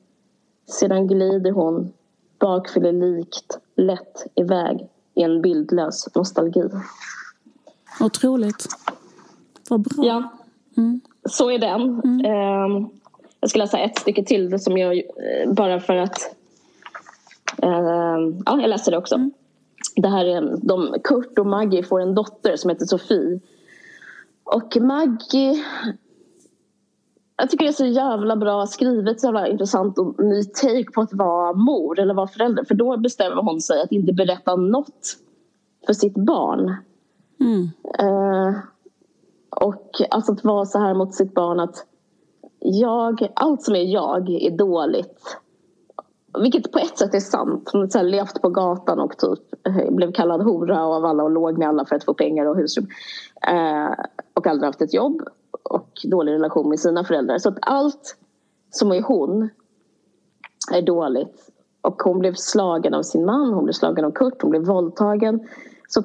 Sedan glider hon bakfyllelikt lätt iväg i en bildlös nostalgi. Otroligt. Vad bra. Ja, mm. Så är den. Mm. Um, jag ska läsa ett stycke till som jag eh, bara för att... Um, ja, jag läser det också. Mm. Det här är, de, Kurt och Maggie får en dotter som heter Sofie. Och Maggie jag tycker det är så jävla bra skrivet, så jävla intressant och ny take på att vara mor eller vara förälder. För då bestämmer hon sig att inte berätta något för sitt barn. Mm. Uh, och alltså att vara så här mot sitt barn att jag, allt som är jag är dåligt. Vilket på ett sätt är sant. Hon har levt på gatan och typ eh, blev kallad hora av alla och låg med alla för att få pengar och husrum. Eh, och aldrig haft ett jobb och dålig relation med sina föräldrar. Så att allt som är hon är dåligt. Och hon blev slagen av sin man, hon blev slagen av Kurt, hon blev våldtagen. Så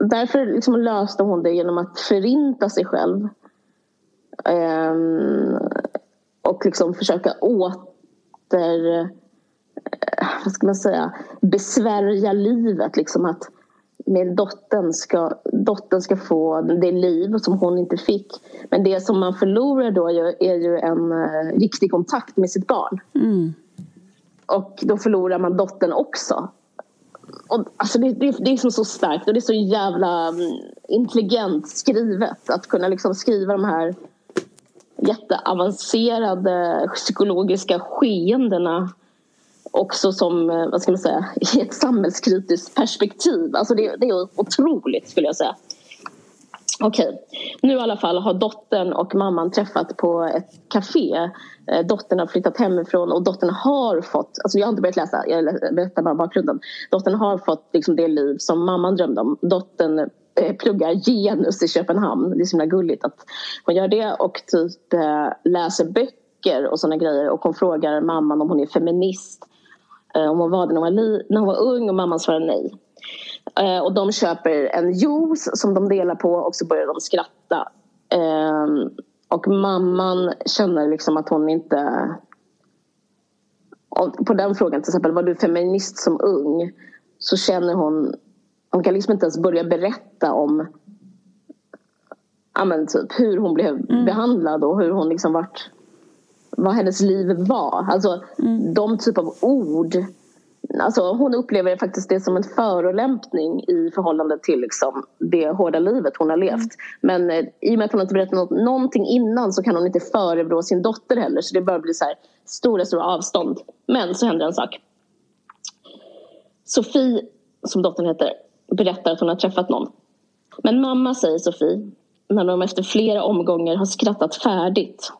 därför liksom löste hon det genom att förinta sig själv. Um, och liksom försöka åter, eh, vad ska man säga, besvärja livet. Liksom att med dottern ska, dottern ska få det liv som hon inte fick. Men det som man förlorar då är ju en uh, riktig kontakt med sitt barn. Mm. Och då förlorar man dottern också. Och, alltså det, det, det är liksom så starkt och det är så jävla mm, intelligent skrivet att kunna liksom skriva de här jätteavancerade psykologiska skeendena också som, eh, vad ska man säga, i ett samhällskritiskt perspektiv. Alltså det, det är otroligt skulle jag säga. Okej, nu i alla fall har dottern och mamman träffat på ett café. Eh, dottern har flyttat hemifrån och dottern har fått, alltså jag har inte börjat läsa, jag berättar bara bakgrunden. Dottern har fått liksom det liv som mamman drömde om. Dottern eh, pluggar genus i Köpenhamn. Det är så himla gulligt att hon gör det och typ eh, läser böcker och såna grejer och hon frågar mamman om hon är feminist om hon var det när hon var, när hon var ung och mamman svarar nej. Eh, och de köper en juice som de delar på och så börjar de skratta. Ehm, och mamman känner liksom att hon inte... På den frågan till exempel, var du feminist som ung? Så känner hon... Hon kan liksom inte ens börja berätta om ja, men typ, hur hon blev mm. behandlad och hur hon liksom vart vad hennes liv var. Alltså mm. de typ av ord. Alltså, hon upplever faktiskt det som en förolämpning i förhållande till liksom, det hårda livet hon har levt. Mm. Men eh, i och med att hon inte berättat något, någonting innan så kan hon inte förebrå sin dotter heller. Så det börjar bli så här stora, stora avstånd. Men så händer en sak. Sofie, som dottern heter, berättar att hon har träffat någon. Men mamma, säger Sofie, när de efter flera omgångar har skrattat färdigt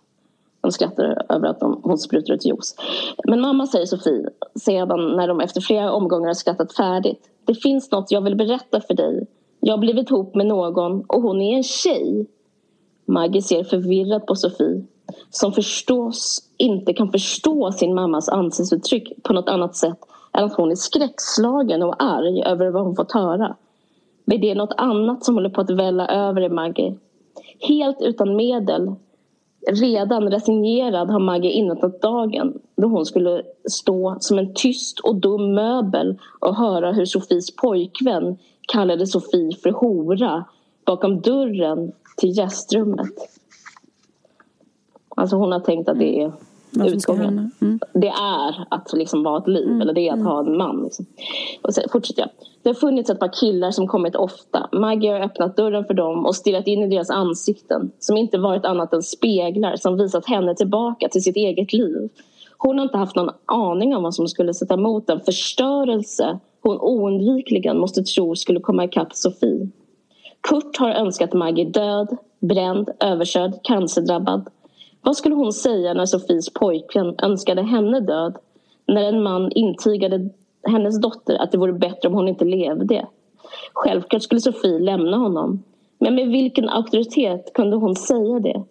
de skrattar över att de, hon sprutar ut juice. Men mamma säger Sofie, sedan när de efter flera omgångar har skrattat färdigt. Det finns något jag vill berätta för dig. Jag har blivit ihop med någon och hon är en tjej. Maggie ser förvirrat på Sofie som förstås inte kan förstå sin mammas ansiktsuttryck på något annat sätt än att hon är skräckslagen och arg över vad hon fått höra. Men det är något annat som håller på att välla över i Maggie. Helt utan medel Redan resignerad har Maggie inrättat dagen då hon skulle stå som en tyst och dum möbel och höra hur Sofies pojkvän kallade Sofie för hora bakom dörren till gästrummet. Alltså hon har tänkt att det är utgången. Mm. Det är att liksom vara ett liv mm. eller det är att mm. ha en man. Liksom. Och sen fortsätter jag. Det har funnits ett par killar som kommit ofta. Maggie har öppnat dörren för dem och stirrat in i deras ansikten som inte varit annat än speglar som visat henne tillbaka till sitt eget liv. Hon har inte haft någon aning om vad som skulle sätta emot den förstörelse hon oundvikligen måste tro skulle komma ikapp Sofie. Kurt har önskat Maggie död, bränd, överkörd, cancerdrabbad vad skulle hon säga när Sofies pojkvän önskade henne död? När en man intygade hennes dotter att det vore bättre om hon inte levde. Självklart skulle Sofie lämna honom. Men med vilken auktoritet kunde hon säga det?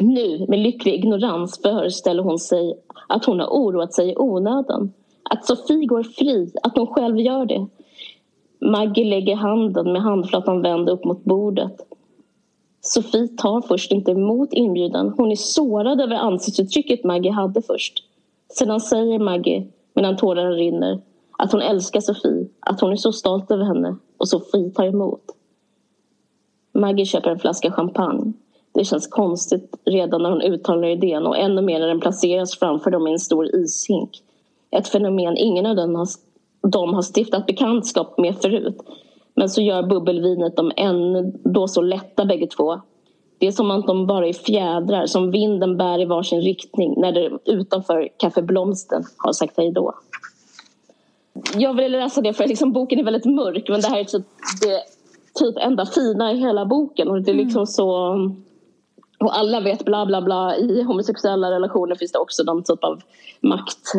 Nu, med lycklig ignorans, föreställer hon sig att hon har oroat sig i onödan. Att Sofie går fri, att hon själv gör det. Maggie lägger handen med handflatan vänd upp mot bordet. Sofie tar först inte emot inbjudan. Hon är sårad över ansiktsuttrycket Maggie hade först. Sedan säger Maggie, medan tårarna rinner, att hon älskar Sofie, att hon är så stolt över henne och Sofie tar emot. Maggie köper en flaska champagne. Det känns konstigt redan när hon uttalar idén och ännu mer när den placeras framför dem i en stor ishink. Ett fenomen ingen av dem har, de har stiftat bekantskap med förut. Men så gör bubbelvinet dem ändå så lätta bägge två. Det är som att de bara är fjädrar som vinden bär i varsin riktning när det utanför kaffeblomsten har sagt hej då. Jag ville läsa det för liksom, boken är väldigt mörk men det här är typ det typ enda fina i hela boken och det är liksom så och alla vet bla bla bla i homosexuella relationer finns det också någon typ av makt.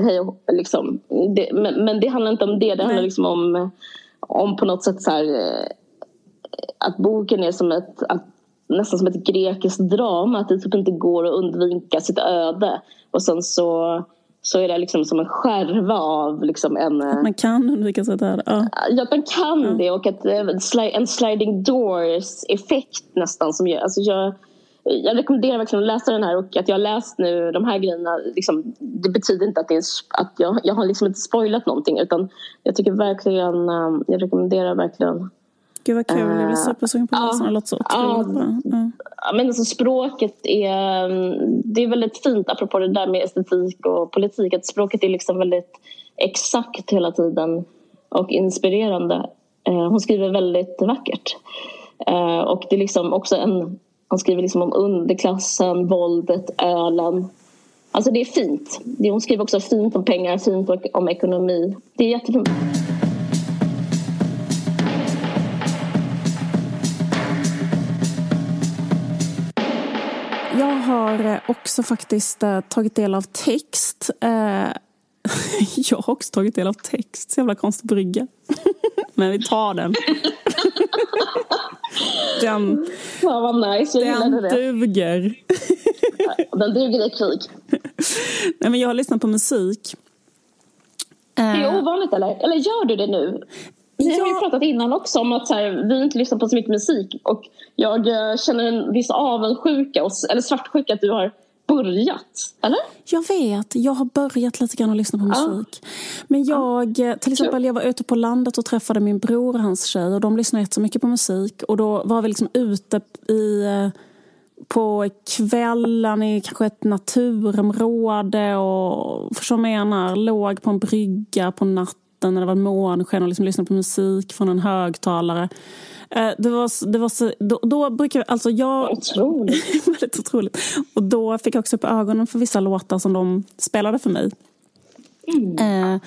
Liksom. Det, men, men, det handlar inte om det, det handlar liksom om, om på något sätt så här, eh, att boken är som ett, att, nästan som ett grekiskt drama, att det typ inte går att undvika sitt öde. Och sen så så är det liksom som en skärva av liksom en... Att man kan undvika sitt öde? Ja. ja, att man kan ja. det och att eh, en sliding doors effekt nästan som gör... Alltså jag, jag rekommenderar verkligen att läsa den här och att jag har läst nu de här grejerna. Liksom, det betyder inte att, det är, att jag, jag har liksom inte spoilat någonting utan jag tycker verkligen, um, jag rekommenderar verkligen Gud vad kul, jag blir eh, supersugen på att läsa låter så otroligt bra. Ja. Men alltså språket är, um, det är väldigt fint apropå det där med estetik och politik. Att språket är liksom väldigt exakt hela tiden och inspirerande. Eh, hon skriver väldigt vackert. Eh, och det är liksom också en han skriver liksom om underklassen, våldet, ölen. Alltså det är fint. Hon skriver också fint om pengar, fint om ekonomi. Det är jättefint. Jag har eh, också faktiskt eh, tagit del av text. Eh, (laughs) jag har också tagit del av text. Så jävla konstig brygga. (laughs) Men vi tar den. (laughs) Den, ja, vad nice, jag den det. duger. den duger i krig. (laughs) Nej, men jag har lyssnat på musik. Det är eh. ovanligt eller? Eller gör du det nu? Vi har ju pratat innan också om att här, vi inte lyssnar på så mycket musik och jag eh, känner en viss avundsjuka, eller svartsjuka att du har börjat, eller? Jag vet, jag har börjat lite grann att lyssna på musik. Ja. Men jag, till exempel jag var ute på landet och träffade min bror och hans tjej och de lyssnar jättemycket på musik och då var vi liksom ute i på kvällen i kanske ett naturområde och förstår menar, låg på en brygga på natten när det var månsken och liksom lyssnade på musik från en högtalare. Eh, det var, det var så, då, då brukar alltså jag... Otroligt. (laughs) väldigt otroligt. Och då fick jag också upp ögonen för vissa låtar som de spelade för mig. Mm. Eh,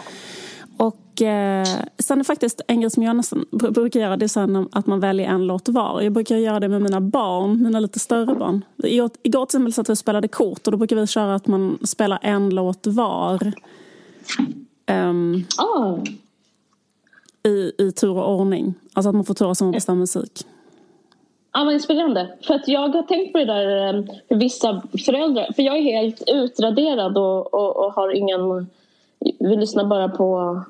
och eh, sen är faktiskt en grej som jag nästan brukar göra det är sen att man väljer en låt var. Jag brukar göra det med mina barn, mina lite större barn. Igår, igår till exempel satt vi och spelade kort och då brukar vi köra att man spelar en låt var. Um, oh i, i tur och ordning. Alltså att man får turas om att bestämma musik. Ja, men inspirerande. För att jag har tänkt på det där eh, för vissa föräldrar. För jag är helt utraderad och, och, och har ingen... Vi lyssnar bara på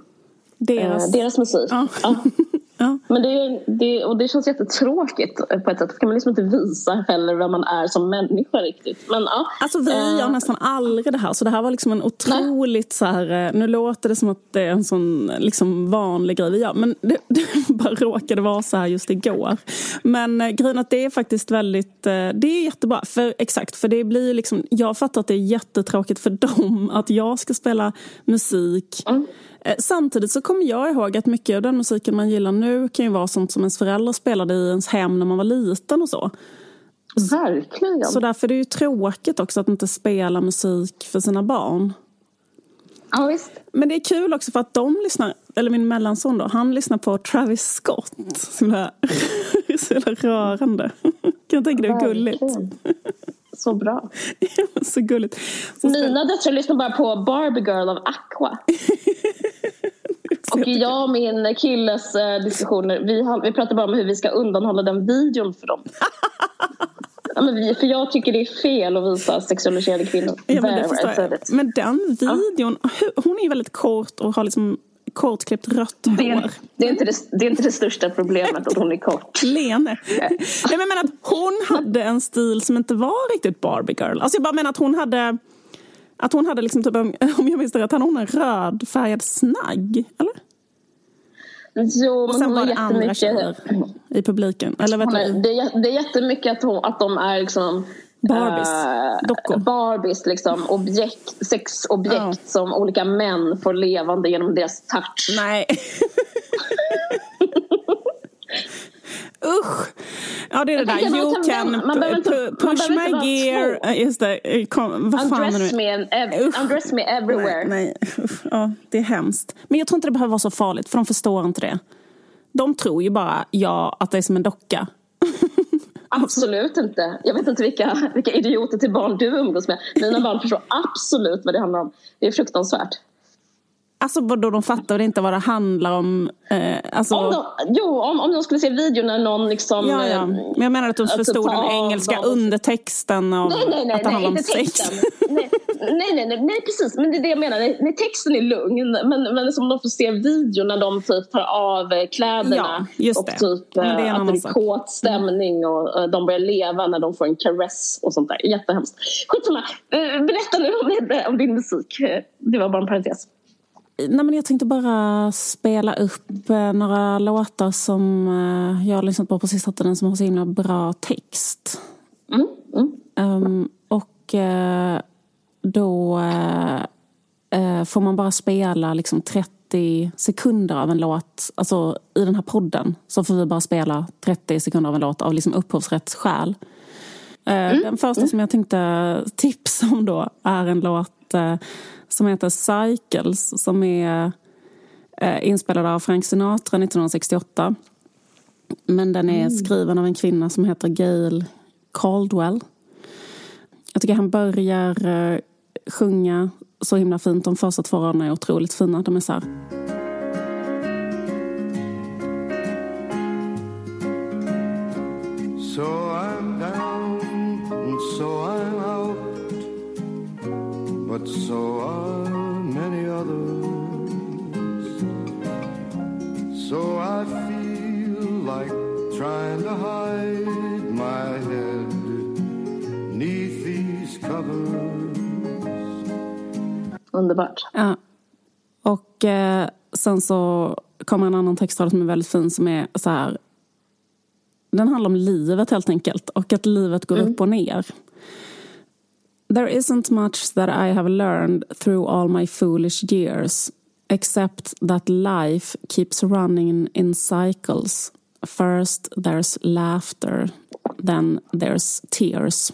deras, eh, deras musik. Ja. Ja. (laughs) Ja. Men det, det, och det känns jättetråkigt på ett sätt. För kan man liksom inte visa heller vem man är som människa riktigt. Men, ja. Alltså vi gör uh, nästan aldrig det här. Så det här var liksom en otroligt så här, eh, nu låter det som att det är en sån liksom vanlig grej vi gör. Men det, (laughs) det bara råkade vara så här just igår. Men eh, grejen att det är faktiskt väldigt, eh, det är jättebra. För, exakt, för det blir liksom, jag fattar att det är jättetråkigt för dem att jag ska spela musik. Mm Eh, samtidigt så kommer jag ihåg att mycket av den musiken man gillar nu kan ju vara sånt som ens föräldrar spelade i ens hem när man var liten och så. Verkligen. Så därför är det ju tråkigt också att inte spela musik för sina barn. Ja, visst. Men det är kul också för att de lyssnar, eller min mellanson då, han lyssnar på Travis Scott. Så jävla, (laughs) så jävla rörande. Kan jag tänka det är gulligt. Så bra. (laughs) så gulligt. Så Mina döttrar lyssnar bara på Barbie Girl av Aqua. (laughs) och jag och min killes eh, diskussioner, vi, vi pratar bara om hur vi ska undanhålla den videon för dem. (laughs) Ja, vi, för jag tycker det är fel att visa sexualiserade kvinnor. Ja, men, men, den videon, hon är väldigt kort och har liksom kortklippt rött Det hår. är, det, är inte det, det är inte det största problemet att hon är kort. (laughs) Lene. Nej, men jag menar att hon hade en stil som inte var riktigt Barbie girl. Alltså jag bara menar att hon hade att hon hade liksom typ, en- (laughs) om jag minns rätt, hade hon en rödfärgad snagg? Eller? Jo, Och men sen hon var det andra tjejer i publiken. Eller vet är, det, är, det är jättemycket att, hon, att de är liksom... Barbies. eh, Dockor. Barbies, liksom. Objekt, sexobjekt Ja. som olika män får levande genom deras touch. Nej. (laughs) Usch! Ja, det är det där. You can push my gear. Just det. Eh, Kom, vad fan Undress det? me, ev- undress me everywhere. Nej, nej. Ja, det är hemskt. Men jag tror inte det behöver vara så farligt, för de förstår inte det. De tror ju bara, ja, att det är som en docka. Absolut inte. Jag vet inte vilka, vilka idioter till barn du umgås med. Mina barn förstår absolut vad det handlar om. Det är fruktansvärt. Alltså vadå, de fattar inte vad det handlar om. Eh, alltså, Om de, jo, om, om de skulle se videon när någon liksom... ja, ja. eh, Men jag menar att de förstod den engelska dem. undertexten av Nej, nej, nej, att det handlar om sex. nej, nej, nej, nej, nej, precis. Men det är det jag menar. Nej, texten är lugn. Men, men som de får se videon när de typ tar av eh, kläderna. Ja, och det. typ det eh, att det är sak. kåt stämning och eh, de börjar leva när de får en caress och sånt där. Jättehemskt. Skitsamma. Eh, Berätta nu om, din- om din musik. Eh, Det var bara en parentes. Nej, men jag tänkte bara spela upp eh, några låtar som eh, jag har lyssnat på på sista tiden som har så himla bra text. Mm, mm. Ehm, och eh, då eh, får man bara spela liksom 30 sekunder av en låt. Alltså i den här podden så får vi bara spela 30 sekunder av en låt av liksom upphovsrättsskäl. Eh, Den första som jag tänkte tipsa om då är en låt som heter Cycles som är eh, inspelad av Frank Sinatra 1968. Men den är skriven av en kvinna som heter Gail Caldwell. Jag tycker han börjar eh, sjunga så himla fint. De första två raderna är otroligt fina. De är så här. But so are many others. So I feel like trying to hide my head neath these covers. Underbart. Ja. Och eh, sen så kommer en annan textrad som är väldigt fin som är så här. Den handlar om livet helt enkelt och att livet går upp och ner. There isn't much that I have learned through all my foolish years except that life keeps running in cycles. First there's laughter, then there's tears.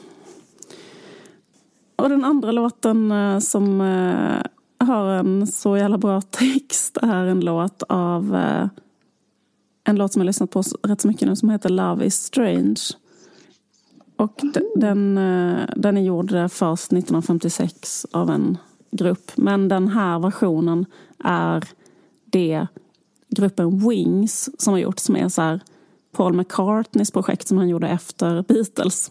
Och den andra låten eh, som eh, har en så jävla bra text är en låt av eh, en låt som jag har lyssnat på rätt så mycket nu som heter Love is strange. Och den, eh, den är gjord eh, först 1956 av en grupp. Men den här versionen är det gruppen Wings som har gjort som är så här Paul McCartneys projekt som han gjorde efter Beatles.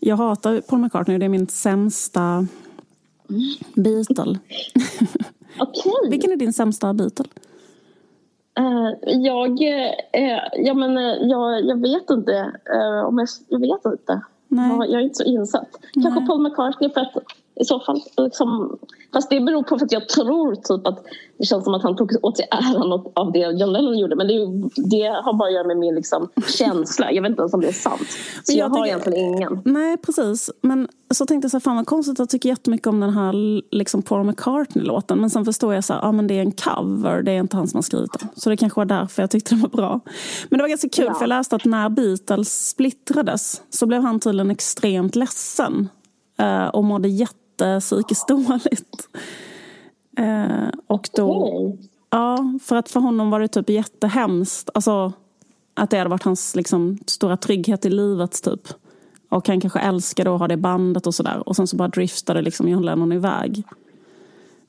Jag hatar Paul McCartney det är min sämsta Beatle. (laughs) Okej. Vilken är din sämsta Beatle? Eh, jag, eh, ja, men, eh, jag, jag vet inte. om jag, jag vet inte. Nej. Jag, jag är inte så insatt. Kanske Nej. Paul McCartney för att i så fall liksom, Fast det beror på för att jag tror typ att det känns som att han tog åt sig äran av det John Lennon gjorde. Men det, det har bara att göra med min liksom, känsla. Jag vet inte ens om det är sant. Så Men jag, jag har tycker- egentligen ingen. Nej, precis. Men så tänkte jag så här, fan vad konstigt, jag tycker jättemycket om den här liksom Paul McCartney-låten. Men sen förstår jag så här, ja men det är en cover, det är inte han som har skrivit den. Så det kanske var därför jag tyckte den var bra. Men det var ganska kul, Ja. för jag läste att när Beatles splittrades så blev han tydligen extremt ledsen. eh, Och mådde jättepsykiskt dåligt. Eh, Och då... Okej. Ja, för att för honom var det typ jättehemskt. Alltså, att det hade varit hans liksom, stora trygghet i livet typ. Och han kanske älskade att ha det bandet och sådär. Och sen så bara driftade liksom John Lennon iväg.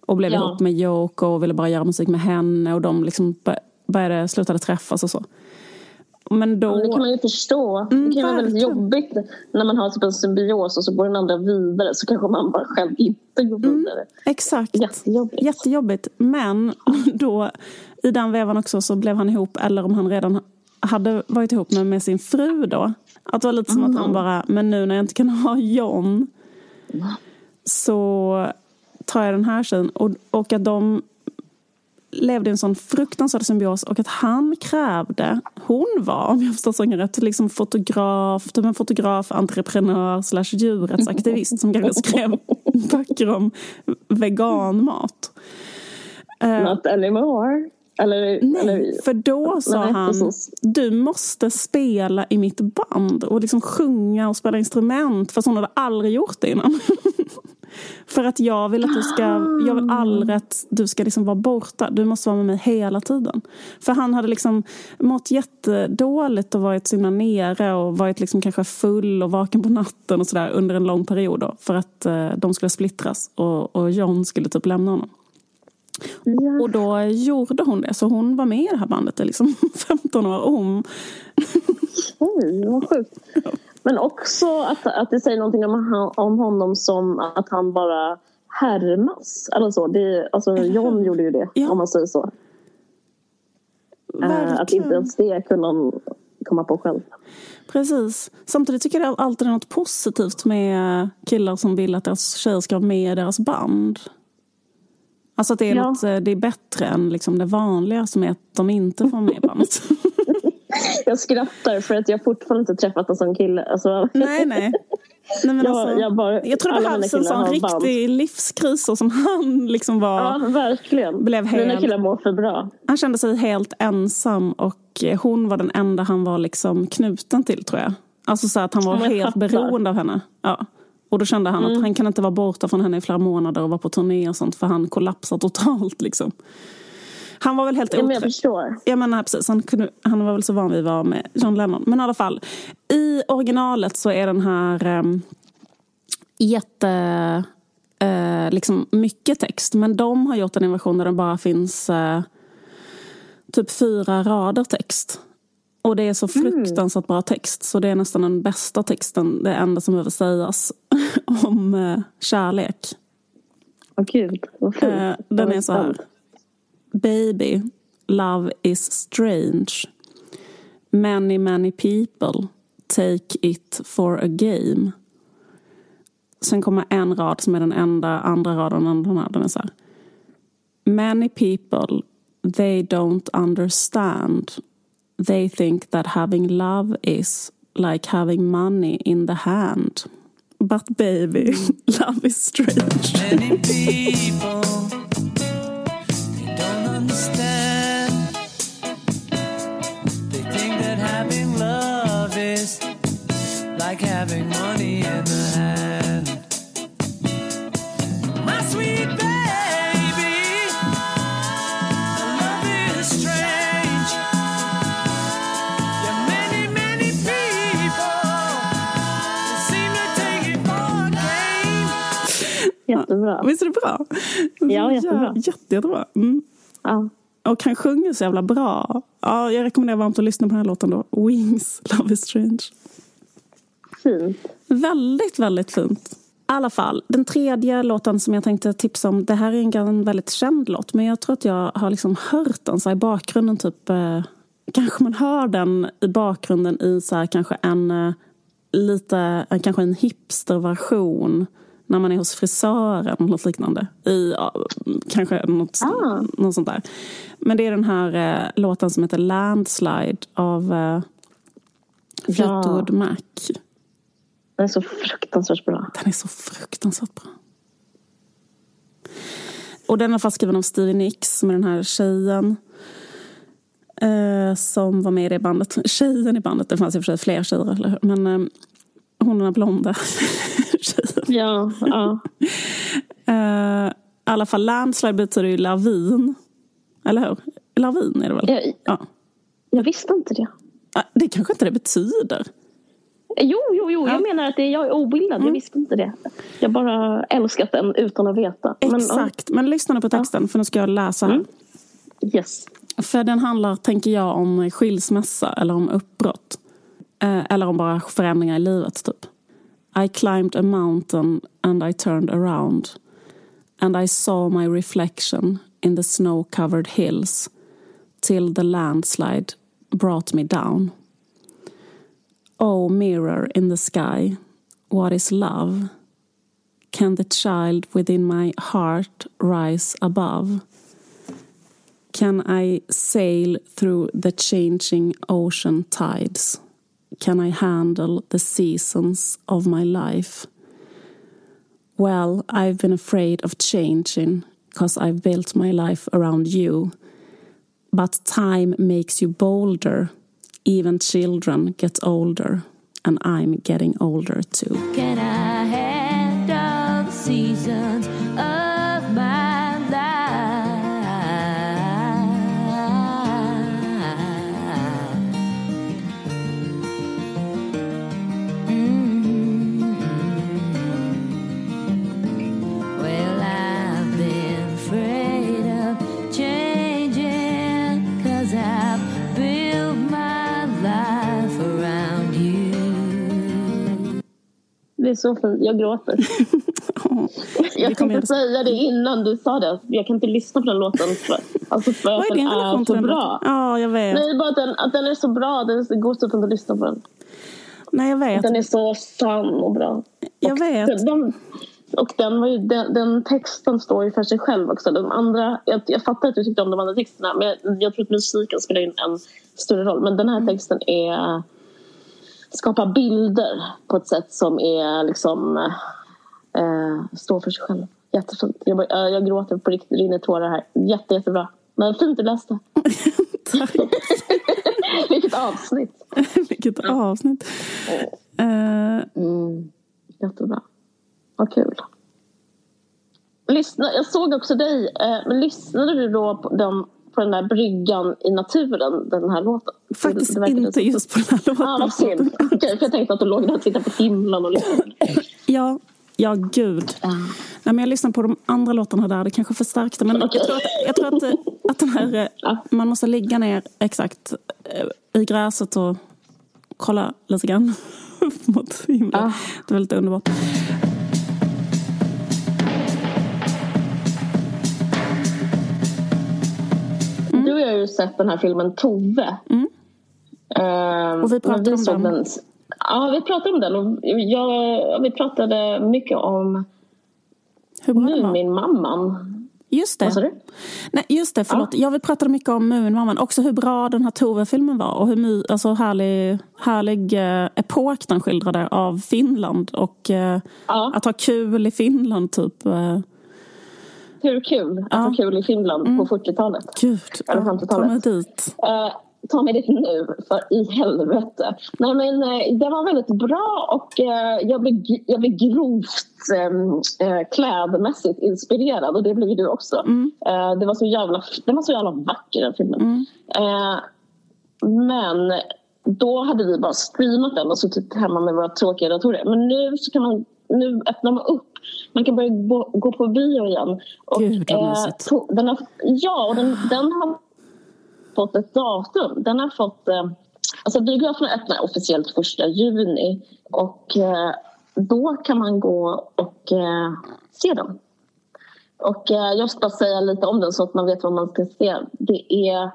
Och blev Ja. ihop med Yoko och ville bara göra musik med henne. Och de liksom bör- började, slutade träffas och så. Men då... Det kan man ju förstå. Mm, det kan vara väldigt jobbigt när man har typ en symbios och så går den andra vidare så kanske man bara själv inte går Mm. vidare. Exakt. Jättejobbigt. Jättejobbigt. Men (laughs) då, i den vevan också så blev han ihop, eller om han redan hade varit ihop med, med sin fru då. Att det var lite som att han bara, men nu när jag inte kan ha John så tar jag den här tjejen. Och, och att de levde i en sån fruktansvärd symbios och att han krävde, hon var om jag förstår saken rätt, liksom fotograf, typ en fotograf, entreprenör slash djurrättsaktivist som kanske skrev (laughs) böcker om veganmat. Eh, Not anymore. Eller, eller, Nej, för då sa Nej, han precis. du måste spela i mitt band och liksom sjunga och spela instrument fast hon hade aldrig gjort det innan. (laughs) för att jag vill att du ska, jag vill aldrig att du ska liksom vara borta. Du måste vara med mig hela tiden. För han hade liksom mått jättedåligt och varit så himla nere och varit liksom kanske full och vaken på natten och sådär under en lång period då, för att eh, de skulle splittras och, och John skulle typ lämna honom. Ja. Och då gjorde hon det. Så hon var med i det här bandet i liksom (laughs) 15 år. Och hon, Oj, vad sjukt. Men också att, att det säger någonting om, han- om honom som att han bara härmas. Eller så. Det, alltså, John gjorde ju det, Ja. om man säger så. Eh, att verkligen. inte ens det kunde han komma på själv. Precis. Samtidigt tycker jag alltid det är något positivt med killar som vill att deras tjejer ska vara med i deras band. Alltså att det är, Ja. något, det är bättre än liksom det vanliga som är att de inte får med i bandet. (laughs) Jag skrattar för att jag fortfarande inte träffat en sån kille. Alltså, nej, nej. nej men Jag- alltså, jag bara- jag tror det behövs mina en sån riktig livskris som han liksom var. ja, verkligen. Blev Mina helt- killar mår för bra. Han kände sig helt ensam och eh, hon var den enda han var liksom knuten till tror jag. Alltså så att han var helt fattar. Mm. beroende av henne. Ja. Och då kände han att han kan inte vara borta från henne i flera månader och vara på turné och sånt för han kollapsar totalt liksom. Han var väl helt Ja, men jag förstår. Jag menar precis, han, kunde, han var väl så van vid att vara med John Lennon. Men i alla fall, i originalet så är den här um, jätte... eh, liksom mycket text. Men de har gjort en version där det bara finns eh, typ fyra rader text. Och det är så fruktansvärt bra text. Så det är nästan den bästa texten, det enda som behöver sägas (laughs) om eh, kärlek. Åh gud, vad fint. Eh, den är så här. Baby, love is strange. Many, many people take it for a game. Sen kommer en rad som är den enda andra raden den här. Den är så här. Many people, they don't understand. They think that having love is like having money in the hand. But baby, (laughs) love is strange. Understand. They think that having love is like having money in the hand. My sweet baby, love is strange. Yeah, many, many people seem to take it for a game. Jättebra. Visst är det bra? Ja, jättebra. Jätte, jättebra. Mm. Ja. Och han sjunger så jävla bra. Ja, jag rekommenderar varmt att lyssna på den här låten då. Wings, Love is strange. Fint. Väldigt, väldigt fint. I alla fall, den tredje låten som jag tänkte tipsa om. Det här är en väldigt känd låt. Men jag tror att jag har liksom hört den så här i bakgrunden. Typ, eh, kanske man hör den i bakgrunden i så här, kanske en eh, lite, kanske en hipsterversion. När man är hos frisören eller något liknande. I, ja, kanske något, Ah. något sånt där. Men det är den här eh, låten som heter Landslide av eh, Fleetwood Mac. Den är så fruktansvärt bra. Den är så fruktansvärt bra. Och den är fast skriven av Stevie Nicks som är den här tjejen. Eh, som var med i det bandet. Tjejen i bandet, det fanns i och för sig fler tjejer, eller hur? Men eh, hon den blonda. (laughs) Ja, ja. (laughs) Eh, I alla fall landslide betyder ju lavin. Eller hur? Lavin är det väl? Jag, Ja. jag visste inte det. Ah, Det kanske inte det betyder. Jo, jo, jo. Ja. Jag menar att det, jag är obildad. Jag visste inte det. Jag bara älskat den utan att veta. Men, Exakt. Men lyssna nu på texten, för nu ska jag läsa. Mm. ja, yes. För den handlar, tänker jag, om skilsmässa eller om uppbrott. Eh, eller om bara förändringar i livet, typ. I climbed a mountain and I turned around and I saw my reflection in the snow-covered hills till the landslide brought me down. Oh, mirror in the sky, what is love? Can the child within my heart rise above? Can I sail through the changing ocean tides? Can I handle the seasons of my life? Well, I've been afraid of changing because I've built my life around you. But time makes you bolder. Even children get older, and I'm getting older too. The seasons är så fint. Jag gråter. (laughs) Jag Det kommer tänkte säga det innan du sa det. Jag kan inte lyssna på den låten för, alltså för Vad att är den din relation är så den bra. Ja, jag vet. Nej, bara att den, att den är så bra. Det går typ inte att lyssna på den. Nej, jag vet. Den är så sann och bra. Jag och vet. Den, den, och den, var ju, den, den texten står ju för sig själv också. De andra, jag, jag fattar att du tyckte om de andra texterna men jag, jag tror att musiken spelar in en större roll. Men den här Mm. texten är skapar bilder på ett sätt som är liksom eh, står för sig själv. Jättefint. Jag, eh, jag gråter på riktigt, rinner tårar här. Jätte, jättebra. Men fint du läste. (laughs) Tack. (laughs) Vilket avsnitt. (laughs) Vilket avsnitt. Eh, Mm, jättebra. Vad kul. Lyssna, jag såg också dig. Eh, men lyssnade du då på den, på den där bryggan i naturen, den här låten? faktiskt Det verkade inte så- just på den här låten. Ah, synd. Okej, för jag tänkte att du låg där och tittade på himlen och lyssnade. Ja, ja gud. Nej, men jag lyssnade på de andra låtarna där, det kanske förstärkte. Men Okej. jag tror, att, jag tror att, eh, att den här, Ja. man måste ligga ner exakt eh, i gräset och kolla lite grann upp (laughs) mot himlen. Ja. Det var lite underbart. Och jag har ju sett den här filmen Tove. Mm. Ehm, Och vi pratade men om den. Ja, vi pratade om den. Och jag, vi pratade mycket om Hur. Muminmamman. Just det. Vad sa du? Nej, just det, förlåt. Ja. vi pratade mycket om Muminmamman. Också hur bra den här Tove-filmen var. Och hur my, alltså, härlig, härlig eh, epok den skildrade av Finland. Och eh, Ja. att ha kul i Finland, typ. Eh, Hur kul att Ja. ha kul i Finland Mm. på 40-talet. gud, Eller ja, 50-talet. ta mig dit. Eh, ta mig dit nu, för i helvete. Nej, men, eh, det var väldigt bra och eh, jag, blev, jag blev grovt eh, klädmässigt inspirerad och det blev ju du också. Mm. Det var så jävla, den var så jävla vacker den filmen. Mm. Men då hade vi bara streamat den och suttit hemma med våra tråkiga datorer. Men nu så kan man nu öppnar man upp. Man kan börja gå, gå på bio igen. Och, Gud, vad mysigt. to- den har, ja, och den, den har fått ett datum. Den har fått... Eh, alltså biograferna öppnar officiellt första juni och eh, då kan man gå och eh, se den. Och eh, jag ska säga lite om den så att man vet vad man ska se. Det är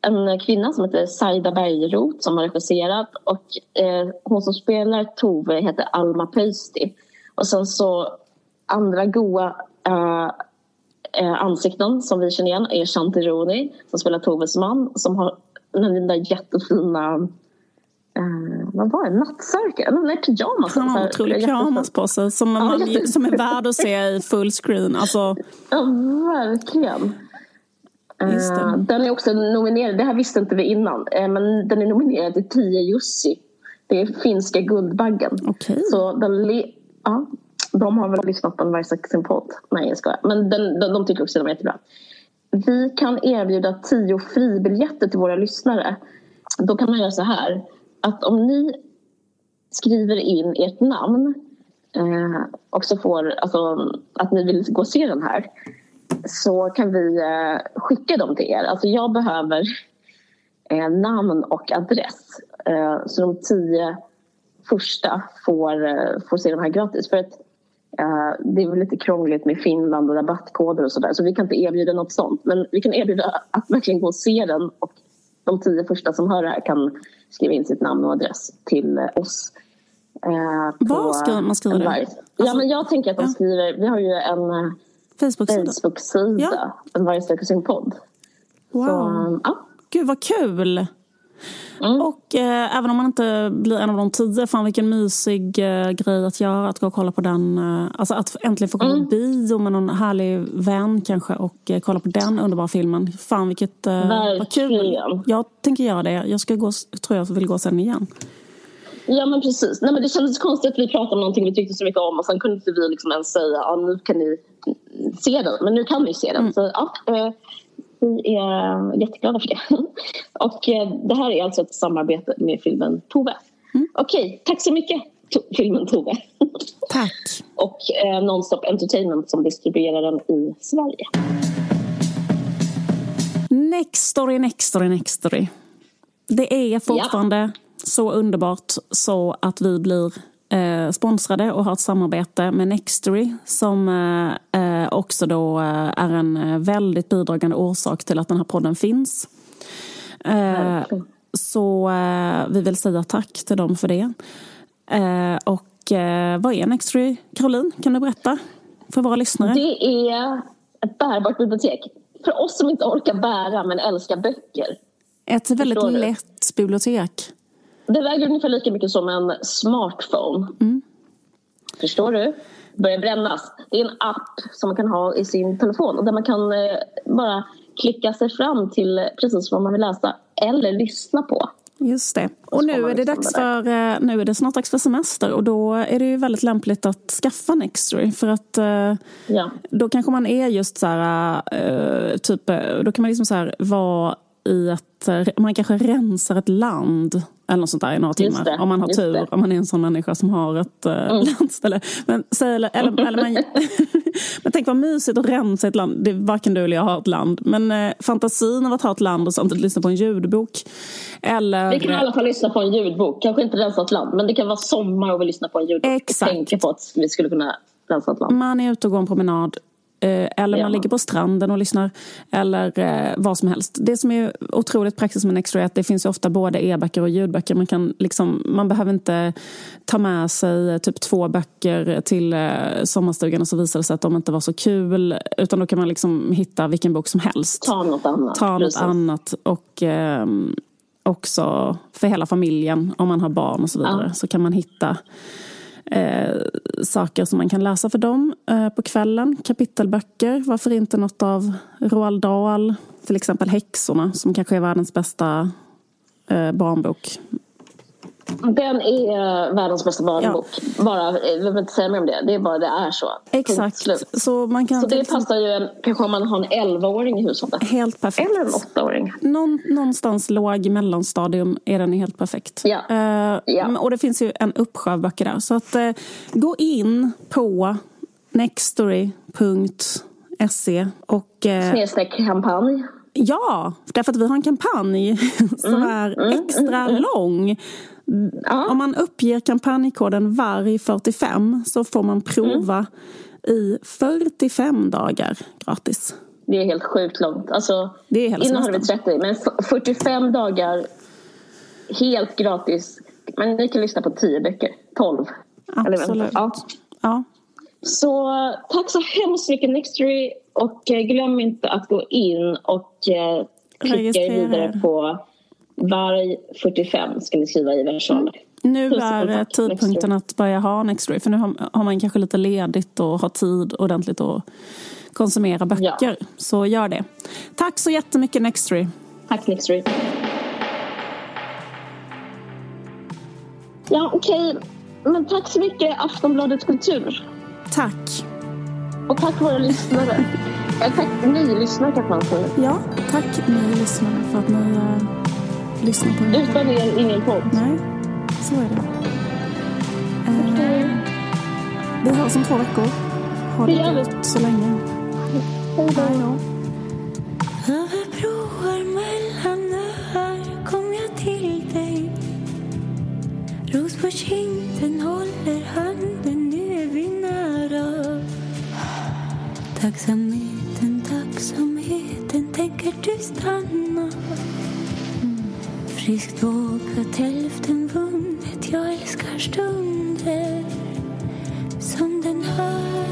en kvinna som heter Saida Bergroth som har regisserat och eh, hon som spelar Tove heter Alma Pöysti. Och sen så andra goa eh, eh, ansikten som vi känner igen är Shanti Rooney som spelar Toves man som har den där jättefina eh, vad var det? Nattsärken? Nej, pyjamas. En otrolig pyjamas på sig som, man, jätte- som är värd att se i full screen. Alltså, Ja, verkligen. Eh, Den är också nominerad, det här visste inte vi innan, eh, men den är nominerad till 10 Jussi. Det är finska Guldbaggen. Okej. Så den ja, de har väl lyssnat på en Versac sin podd. Nej, jag skojar. Men den, de, de tycker också att den är jättebra. Vi kan erbjuda tio fribiljetter till våra lyssnare. Då kan man göra så här. Att om ni skriver in ert namn eh, och så får, alltså, att ni vill gå och se den här så kan vi eh, skicka dem till er. Alltså jag behöver eh, namn och adress. Eh, så de tio första får, eh, får se de här gratis. För att eh, det är väl lite krångligt med Finland och rabattkoder och sådär. Så vi kan inte erbjuda något sånt. Men vi kan erbjuda att verkligen gå och se den. Och de tio första som hör det här kan skriva in sitt namn och adress till eh, oss. Eh, på ska man skriva det? Enlive. Ja, men jag tänker att de skriver... Vi har ju en Facebook-sida. Ja. En Varje sträcker sin podd. Wow. Så, ja. Gud vad kul! Mm. Och eh, även om man inte blir en av de tio, fan vilken mysig eh, grej att göra. Att gå och kolla på den. Eh, alltså att äntligen få komma Mm. på bio med någon härlig vän kanske och eh, kolla på den underbara filmen. Fan vilket eh, vad kul. Jag tänker göra det. Jag ska gå, tror jag vill gå sen igen. Ja men precis. Nej, men det kändes konstigt att vi pratade om någonting vi tyckte så mycket om och sen kunde inte vi liksom ens säga ja, nu kan ni se den. Men nu kan ni se den. Mm. Så ja, eh, vi är jätteglada för det. (laughs) och eh, det här är alltså ett samarbete med filmen Tove. Mm. Okej, tack så mycket filmen Tove. (laughs) Tack! och eh, Nonstop Entertainment som distribuerar den i Sverige. Next story, next story, next story. Det är fortfarande så underbart så att vi blir eh, sponsrade och har ett samarbete med Nextory som eh, eh, också då eh, är en eh, väldigt bidragande orsak till att den här podden finns. Eh, så vi vill säga tack till dem för det. Och vad är Nextory? Caroline, kan du berätta för våra lyssnare? Det är ett bärbart bibliotek. För oss som inte orkar bära men älskar böcker. Ett väldigt lätt bibliotek. Det väger ungefär lika mycket som en smartphone. Förstår du? Börjar brännas. Det är en app som man kan ha i sin telefon där man kan eh, bara klicka sig fram till precis vad man vill läsa eller lyssna på. Just det. Och nu är, det liksom dags för, eh, nu är det snart dags för semester och då är det ju väldigt lämpligt att skaffa Nextory för att eh, Ja. då kanske man är just så här, typ, då kan man liksom så här vara i eh, man kanske rensar ett land eller något sånt där i några timmar. det, Om man har tur. Mm. om man är en sån människa som har ett uh, landställe. Men, säg, eller, eller, (laughs) eller man, (laughs) men tänk vad mysigt att rensa ett land. Det, varken du eller jag har ett land. Men eh, fantasin av att ha ett land och samtidigt lyssna på en ljudbok. Eller, Vi kan i alla fall lyssna på en ljudbok. Kanske inte rensa ett land men det kan vara sommar och vi lyssnar på en ljudbok. Exakt. Tänka på att vi skulle kunna rensa ett land. Man är ute och går en promenad. Eh, Eller Ja. man ligger på stranden och lyssnar. Eller eh, vad som helst. Det som är otroligt praktiskt med Nextory är att det finns ofta både e-böcker och ljudböcker. Man, kan liksom, man behöver inte ta med sig eh, typ två böcker till eh, sommarstugan och så visar det sig att de inte var så kul. Utan då kan man liksom hitta vilken bok som helst. Ta något annat. Ta något Precis. annat. Och ehm, också för hela familjen, om man har barn och så vidare. Ja. Så kan man hitta eh, saker som man kan läsa för dem eh, på kvällen. Kapitelböcker, varför inte något av Roald Dahl. Till exempel Häxorna, som kanske är världens bästa eh, barnbok. Den är eh, världens bästa barnbok. Bara, eh, jag behöver inte säga mer om det. Det är bara det är så. Exakt. Så man kan Så det liksom- passar ju en, kanske om man har en 11-åring i hushållet. Helt perfekt. Eller en 8-åring. Någon, någonstans låg mellanstadium är den helt perfekt. Ja. Eh, Ja. Och det finns ju en uppsjö av böcker där. Så att, eh, gå in på nextory.se och eh, Snedstreck kampanj. ja, därför att vi har en kampanj (laughs) som är extra lång. Ja. Om man uppger kampanjkoden VARG45 så får man prova i 45 dagar gratis. Det är helt sjukt långt. Alltså, Det är hela innan hade vi semestern. 30, men f- 45 dagar helt gratis. Men ni kan lyssna på 10 böcker. 12. Eller vänta. Absolut. Ja. Ja. Så tack så hemskt mycket Nextory och eh, glöm inte att gå in och eh, klicka vidare på varg 45 ska ni skriva i versaler. Nu Tusen är eh, tidpunkten att börja ha Nextory. För nu har, man kanske lite ledigt och har tid ordentligt att konsumera böcker. Ja. Så gör det. Tack så jättemycket Nextory. Tack Nextory. Ja okej, men tack så mycket Aftonbladet Kultur. Tack. Och tack våra lyssnare. (laughs) Eh, tack ni lyssnare kanske man säger. Ja, tack ni lyssnare för att ni lyssnar på den. Utan er ingen podd. Nej, så är det. Eh, vi hörs om två veckor. Ha det gott så länge. Hej då. Över broar mellan öar kom jag till dig Ros på kinden håller handen, nu är vi nära Tacksamheten, tacksamheten, tänker du stanna? Friskt vågat, hälften vunnet, jag älskar stunder som den här.